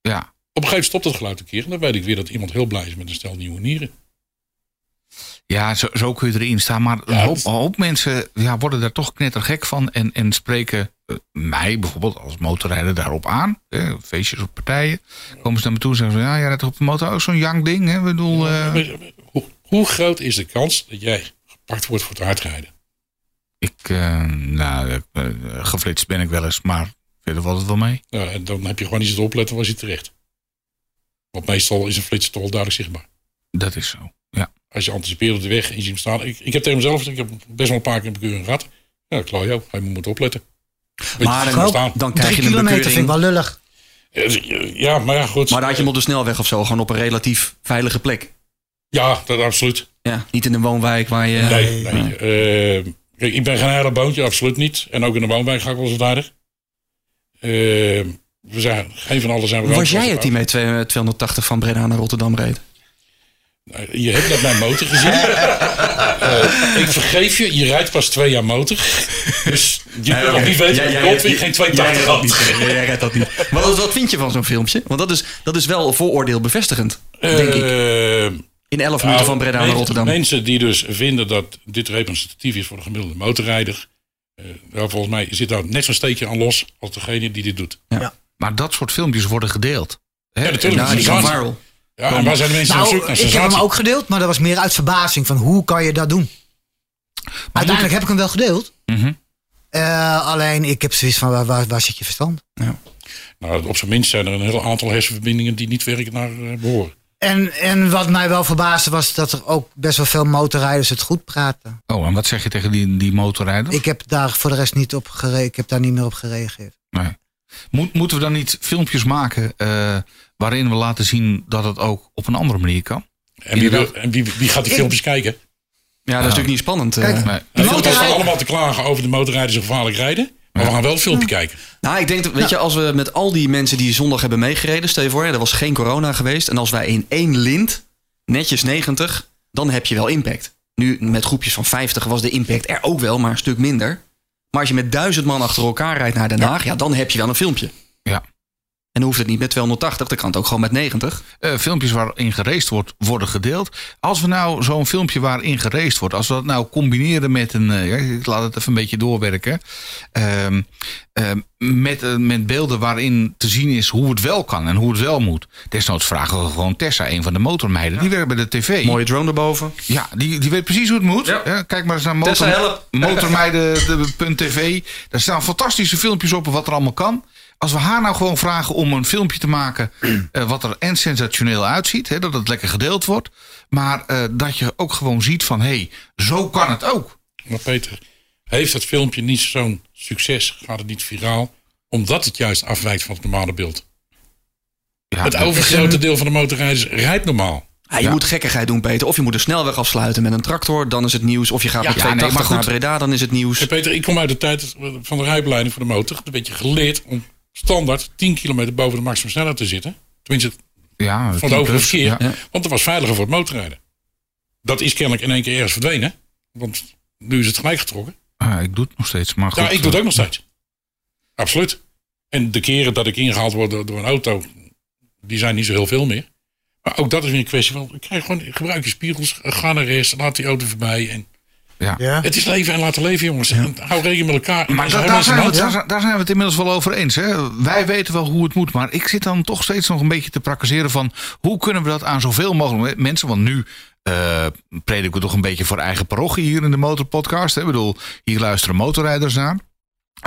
Ja, Op een gegeven moment stopt het geluid een keer. En dan weet ik weer dat iemand heel blij is met een stel nieuwe nieren. Ja zo, zo kun je erin staan. Maar een Ja, hoop, een hoop mensen ja, worden daar toch knettergek van. En, en spreken eh, mij bijvoorbeeld als motorrijder daarop aan. Eh, feestjes of partijen. Komen ze naar me toe en zeggen ze... Ja, jij rijdt op de motor ook zo'n young ding? Hè? Bedoel, eh, Hoe, hoe groot is de kans dat jij gepakt wordt voor het hardrijden? ik, eh, nou, geflitst ben ik wel eens. Maar verder valt het wel mee. Nou, en dan heb je gewoon niet zitten opletten, was je terecht. Want meestal is een flits toch wel duidelijk zichtbaar. Dat is zo. Ja. Als je anticipeert op de weg en je ziet hem staan. Ik, ik heb tegen mezelf, ik heb best wel een paar keer een bekeuring gehad. Ja, Claudio, hij moet opletten. Maar je dan, gaat staan. dan krijg Drie je een kilometer vind ik wel lullig. Eh, Ja, maar ja, goed. Maar dan had je hem op de snelweg of zo, gewoon op een relatief veilige plek. Ja, dat absoluut. Ja, niet in een woonwijk waar je... Nee, nee. Eh, kijk, ik ben geen heilig boontje, absoluut niet. En ook in de woonwijk ga ik wel eens aardig. Eh, we zijn, geen van allen zijn we Was jij het die met twee- 280 van Breda naar Rotterdam reed? Nou, Je hebt net mijn motor gezien. [LAUGHS] Eh, ik vergeef je, je rijdt pas twee jaar motor. Dus je kunt nog niet je Goldwing geen 280 had. Jij redt dat niet. Maar wat, wat vind je van zo'n filmpje? Want dat is, dat is wel vooroordeel bevestigend, denk ik. Eh, In 11 nou, minuten van Breda naar Rotterdam. Mensen die dus vinden dat dit representatief is voor de gemiddelde motorrijder. eh, nou, volgens mij zit daar net zo'n steekje aan los als degene die dit doet. Maar dat soort filmpjes worden gedeeld. Hè? Ja, natuurlijk. Ja, die gaan viral. Ja, en waar zijn de mensen op zoek Nou, ik heb hem ook gedeeld, maar dat was meer uit verbazing van hoe kan je dat doen. Uiteindelijk heb ik hem wel gedeeld. Mhm. Eh, alleen ik heb zoiets van waar, waar, waar zit je verstand? Nou, op zijn minst zijn er een heel aantal hersenverbindingen die niet werken naar eh, behoren. En, en wat mij wel verbaasde was dat er ook best wel veel motorrijders het goed praten. Oh, en wat zeg je tegen die, die motorrijder? Ik heb daar voor de rest niet op gere ik heb daar niet meer op gereageerd. Nee. Moet, moeten we dan niet filmpjes maken eh, waarin we laten zien dat het ook op een andere manier kan? En wie, wil- en wie, wie gaat die filmpjes kijken? Ja, dat is natuurlijk niet spannend. eh. Kijk, Nee. De filmpjes motorrijd- van allemaal te klagen over de motorrijders die gevaarlijk rijden. Maar we gaan wel een filmpje kijken. Nou, ik denk dat, weet je, als we met al die mensen die zondag hebben meegereden, stel je voor, er was geen corona geweest. En als wij in één lint, netjes 90, dan heb je wel impact. Nu met groepjes van 50 was de impact er ook wel, maar een stuk minder. Maar als je met duizend man achter elkaar rijdt naar Den Haag, ja, dan heb je wel een filmpje. Ja. En dan hoeft het niet met 280, dan kan het ook gewoon met 90. Eh, filmpjes waarin geraced wordt, worden gedeeld. Als we nou zo'n filmpje waarin geraced wordt, als we dat nou combineren met een, eh, ik laat het even een beetje doorwerken, Ehm, ehm, met, eh, met beelden waarin te zien is hoe het wel kan en hoe het wel moet. Desnoods vragen we gewoon Tessa, een van de motormeiden, die werkt bij de tv. Mooie drone erboven. Ja, die, die weet precies hoe het moet. Ja. Ja, kijk maar eens naar help. motormeiden.tv. Daar staan fantastische filmpjes op wat er allemaal kan. Als we haar nou gewoon vragen om een filmpje te maken... [CLEARS THROAT] eh, wat er en sensationeel uitziet, hè, dat het lekker gedeeld wordt... maar eh, dat je ook gewoon ziet van... hé, hey, zo kan het ook. Maar Peter, heeft het filmpje niet zo'n succes? Gaat het niet viraal? Omdat het juist afwijkt van het normale beeld. Ja, Het dat- overgrote deel van de motorrijders rijdt normaal. Ja, je Ja. moet gekkigheid doen, Peter. Of je moet de snelweg afsluiten met een tractor, dan is het nieuws. Of je gaat Ja, met ja, nee, 280 maar naar goed. Breda, dan is het nieuws. Hey Peter, ik kom uit de tijd van de rijbeleiding voor de motor. Een beetje geleerd om standaard 10 kilometer boven de maximum snelheid te zitten. Tenminste, ja, van het overige verkeer. ja. Want dat was veiliger voor het motorrijden. Dat is kennelijk in één keer ergens verdwenen. Want nu is het gelijk getrokken. Ah, ik doe het nog steeds, maar goed. Ja, ik doe het ook nog steeds. Absoluut. En de keren dat ik ingehaald word door, door een auto, die zijn niet zo heel veel meer. Maar ook dat is weer een kwestie van, krijg gewoon, gebruik je spiegels, ga naar rechts, laat die auto voorbij. En Ja. Ja. het is leven en laten leven, jongens. En hou rekening met elkaar. Maar da- zijn daar, zijn we, daar, daar zijn we het inmiddels wel over eens. Hè? Wij weten wel hoe het moet. Maar ik zit dan toch steeds nog een beetje te praktiseren van... hoe kunnen we dat aan zoveel mogelijk mensen... want nu eh prediken we toch een beetje voor eigen parochie hier in de Motorpodcast. Hè? Ik bedoel, hier luisteren motorrijders naar.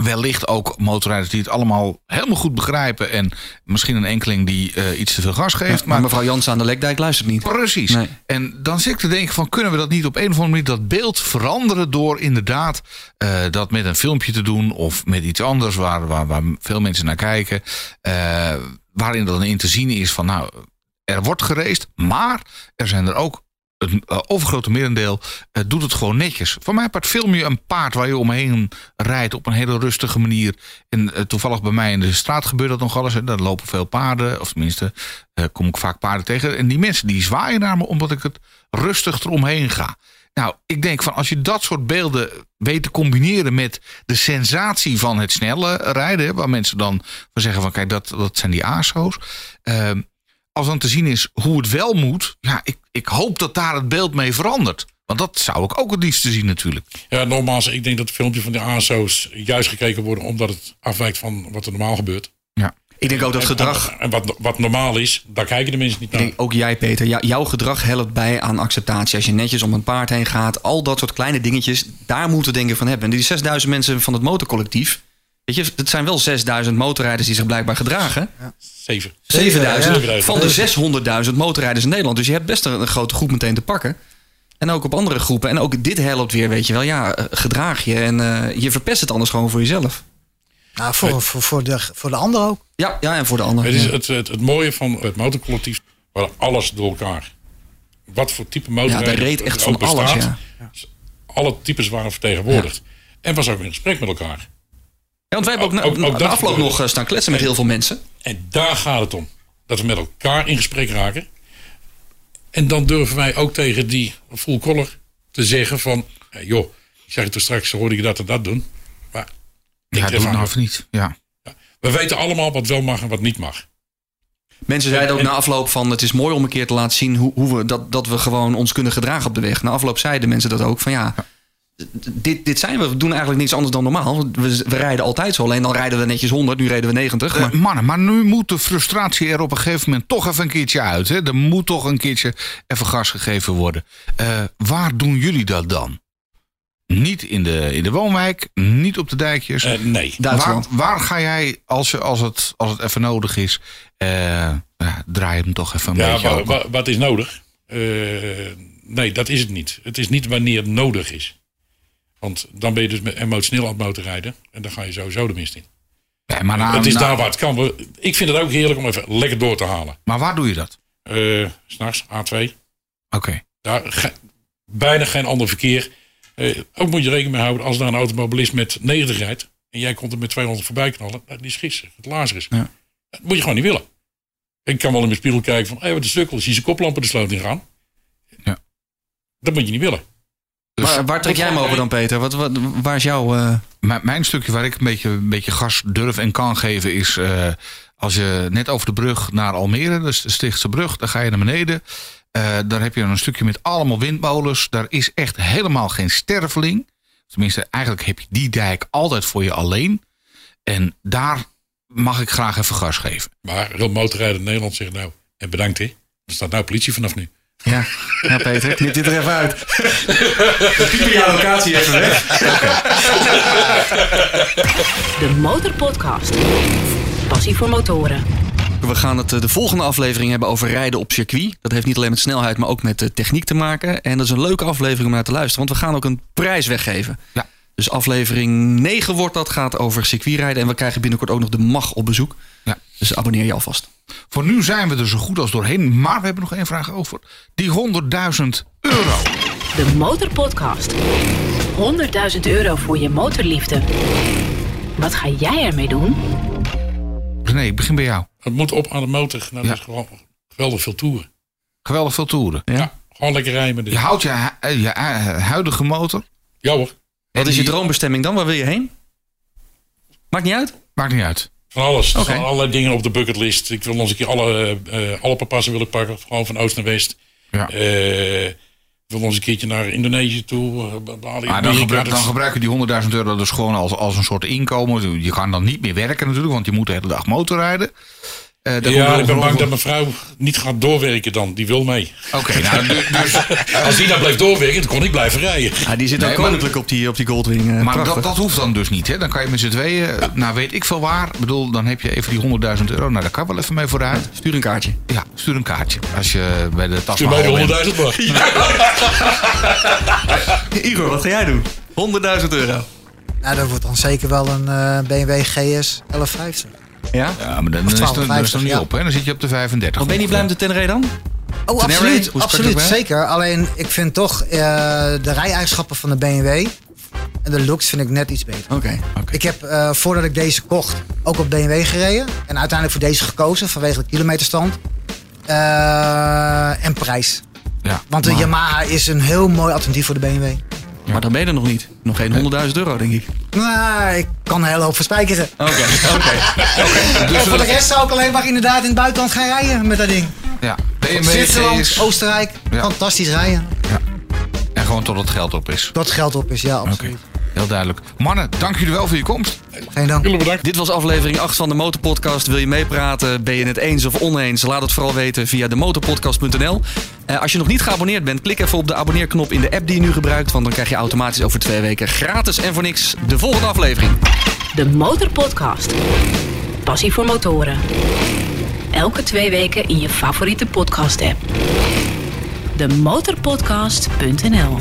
Wellicht ook motorrijders die het allemaal helemaal goed begrijpen... en misschien een enkeling die eh, iets te veel gas geeft. Maar maar mevrouw Jansen aan de Lekdijk luistert niet. Precies. Nee. En dan zit ik te denken van kunnen we dat niet op een of andere manier dat beeld veranderen door inderdaad eh, dat met een filmpje te doen of met iets anders waar, waar, waar veel mensen naar kijken. eh, waarin dan in te zien is van nou er wordt gereest, maar er zijn er ook het eh, overgrote merendeel eh, doet het gewoon netjes. Voor mij part film je een paard waar je omheen rijdt op een hele rustige manier. En eh, toevallig bij mij in de straat gebeurt dat nog alles. Hè. Daar lopen veel paarden, of tenminste kom ik vaak paarden tegen. En die mensen die zwaaien naar me omdat ik het rustig eromheen ga. Nou, ik denk van als je dat soort beelden weet te combineren met de sensatie van het snelle rijden, waar mensen dan van zeggen van kijk, dat, dat zijn die ASO's. Als dan te zien is hoe het wel moet, ja, ik, ik hoop dat daar het beeld mee verandert. Want dat zou ik ook het liefst zien natuurlijk. Ja, nogmaals, ik denk dat het filmpje van de ASO's juist gekeken wordt omdat het afwijkt van wat er normaal gebeurt. Ja. Ik denk ook dat En- gedrag... En, wat, wat normaal is, daar kijken de mensen niet Ik naar. denk ook jij, Peter, jou- jouw gedrag helpt bij aan acceptatie. Als je netjes om een paard heen gaat, al dat soort kleine dingetjes, daar moeten we denken van hebben. En die 6000 mensen van het motorcollectief, weet je, het zijn wel 6000 motorrijders die zich blijkbaar gedragen. Zeven. 7000 ja. van de 600.000 motorrijders in Nederland. Dus je hebt best een, een grote groep meteen te pakken. En ook op andere groepen. En ook dit helpt weer, weet je wel. Ja, eh, gedraag je en eh, je verpest het anders gewoon voor jezelf. Nou, voor, voor, voor, de, voor de ander ook. Ja, ja en voor de anderen. Het is ja. het, het, het mooie van het motorcollectief, waar alles door elkaar. Wat voor type Ja, motorrijder daar reed echt van bestaat. alles, ja. Alle types waren vertegenwoordigd. En was ook in gesprek met elkaar. Ja, want wij hebben ook, na, Ook- ook afloop gebeurt. nog eh, staan kletsen met heel veel mensen. En daar gaat het om. Dat we met elkaar in gesprek raken. En dan durven wij ook tegen die full collar te zeggen van... joh, ik zeg het er straks, hoorde ik dat en dat doen. Maar Ja, er doe nou of niet. Ja. we weten allemaal wat wel mag en wat niet mag. Mensen zeiden ook En- na afloop van het is mooi om een keer te laten zien hoe, hoe we dat, dat we gewoon ons kunnen gedragen op de weg. Na afloop zeiden mensen dat ook van ja, dit, dit zijn we. We doen eigenlijk niks anders dan normaal. We, we rijden altijd zo. Alleen dan rijden we netjes 100, nu reden we 90. Maar Eh, mannen, maar nu moet de frustratie er op een gegeven moment toch even een keertje uit. Hè? Er moet toch een keertje even gas gegeven worden. Eh, waar doen jullie dat dan? Niet in de, in de woonwijk, niet op de dijkjes. Eh, nee. waar, Duitsland. waar ga jij, als, je, als, het, als het even nodig is, eh, ja, draai hem toch even een Ja, beetje wa- wa- wat is nodig? Nee, dat is het niet. Het is niet wanneer het nodig is. Want dan ben je dus met- emotioneel aan het motorrijden. En dan ga je sowieso de mist in. Nee, maar, nou, het is nou, daar waar het kan. Ik vind het ook heerlijk om even lekker door te halen. maar waar doe je dat? Eh, S'nachts, A2. Oké. Daar ge- bijna geen ander verkeer. Eh, ook moet je rekening mee houden als daar een automobilist met 90 rijdt. En jij komt er met 200 voorbij knallen. Die is gissen. Het lazarus. Ja. Dat moet je gewoon niet willen. Ik kan wel in mijn spiegel kijken van, hé, wat een sukkel. Zie zijn koplampen de sloot in gaan. Ja. Dat moet je niet willen. Dus waar, waar trek jij hem over dan, Peter? Wat, wat, waar is jouw... eh, mijn, mijn stukje waar ik een beetje, een beetje gas durf en kan geven is... eh, als je net over de brug naar Almere, dus de Stichtse brug... dan ga je naar beneden. Eh, daar heb je dan een stukje met allemaal windmolens. Daar is echt helemaal geen sterveling. Tenminste, eigenlijk heb je die dijk altijd voor je alleen. En daar mag ik graag even gas geven. Maar heel motorrijden in Nederland zegt nou, en bedankt hè. Er staat nou politie vanaf nu. Ja. ja, Peter, knip dit er even uit. [LAUGHS] Piepen jouw locatie even weg. De Motorpodcast. Passie voor motoren. We gaan het eh, de volgende aflevering hebben over rijden op circuit. Dat heeft niet alleen met snelheid, maar ook met eh, techniek te maken. En dat is een leuke aflevering om naar te luisteren, want we gaan ook een prijs weggeven. Ja. Dus aflevering 9 wordt dat, gaat over circuitrijden. En we krijgen binnenkort ook nog de MAG op bezoek. Ja. Dus abonneer je alvast. Voor nu zijn we er zo goed als doorheen. Maar we hebben nog één vraag over. Die 100.000 euro. De Motorpodcast. 100.000 euro voor je motorliefde. Wat ga jij ermee doen? René, ik begin bij jou. Het moet op aan de motor. Nou, dat Ja. is gewoon geweldig veel toeren. Geweldig veel toeren. Ja. Ja, gewoon lekker rijden de... Je houdt je, eh, je eh, huidige motor. Ja hoor. Wat is je droombestemming dan? Waar wil je heen? Maakt niet uit. Maakt niet uit. Van alles. Er allerlei dingen op de bucketlist. Ik wil nog eens een keer alle, eh alle papassen willen pakken. Gewoon van oost naar west. Ja. Eh, ik wil eens een keertje naar Indonesië toe. eh, Bali, Maar dan, gebruik, dan gebruik je die 100.000 euro dus gewoon als, als een soort inkomen. Je kan dan niet meer werken natuurlijk, want je moet de hele dag motorrijden. Eh, ja, ik ben bang dat mijn vrouw niet gaat doorwerken dan. Die wil mee. Oké, [LAUGHS] nou, du- dus, Als die nou blijft doorwerken, dan kon ik blijven rijden. Ja, die zit ook Nee, maar- koninklijk op die, op die Goldwing. eh, maar dat, dat hoeft dan dus niet. Hè? Dan kan je met z'n tweeën, nou weet ik veel waar. Ik bedoel, dan heb je even die 100.000 euro. Nou, daar kan wel even mee vooruit. Stuur een kaartje. Ja, stuur een kaartje. Als je bij de Toen bij Tasmahal de bent. 100.000 mag. [LAUGHS] Igor, wat ga jij doen? 100.000 euro. Nou, dat wordt dan zeker wel een eh, BMW GS 1150. Ja? Ja, maar dan, dan is het dan is het 12,50, nog niet ja. op. Hè? Dan zit je op de 35. Wat ben je niet blij met de Tenere dan? Oh, Tenere, absoluut. absoluut zeker. Alleen, ik vind toch eh, de rijeigenschappen van de BMW en de looks vind ik net iets beter. Oké. Ik heb eh, voordat ik deze kocht ook op BMW gereden. En uiteindelijk voor deze gekozen vanwege de kilometerstand. Eh, en prijs. Ja, Want de maar- Yamaha is een heel mooi alternatief voor de BMW. Maar dan ben je er nog niet. Nog geen 100.000 euro, denk ik. Nou, ik kan een hele hoop verspijkeren. Oké, oké. [LAUGHS] en voor de rest zou ik alleen maar inderdaad in het buitenland gaan rijden met dat ding. Ja, BMW Zwitserland, is... Oostenrijk, Ja. fantastisch rijden. En gewoon tot het geld op is. Dat geld op is, ja, Oké, absoluut. heel duidelijk. Mannen, dank jullie wel voor je komst. Geen dank. Jullie bedankt. Dit was aflevering 8 van de Motorpodcast. Wil je meepraten? Ben je het eens of oneens? Laat het vooral weten via demotorpodcast.nl. Eh, als je nog niet geabonneerd bent, klik even op de abonneerknop in de app die je nu gebruikt. Want dan krijg je automatisch over twee weken gratis en voor niks de volgende aflevering. De Motorpodcast. Passie voor motoren. Elke twee weken in je favoriete podcast-app. Demotorpodcast.nl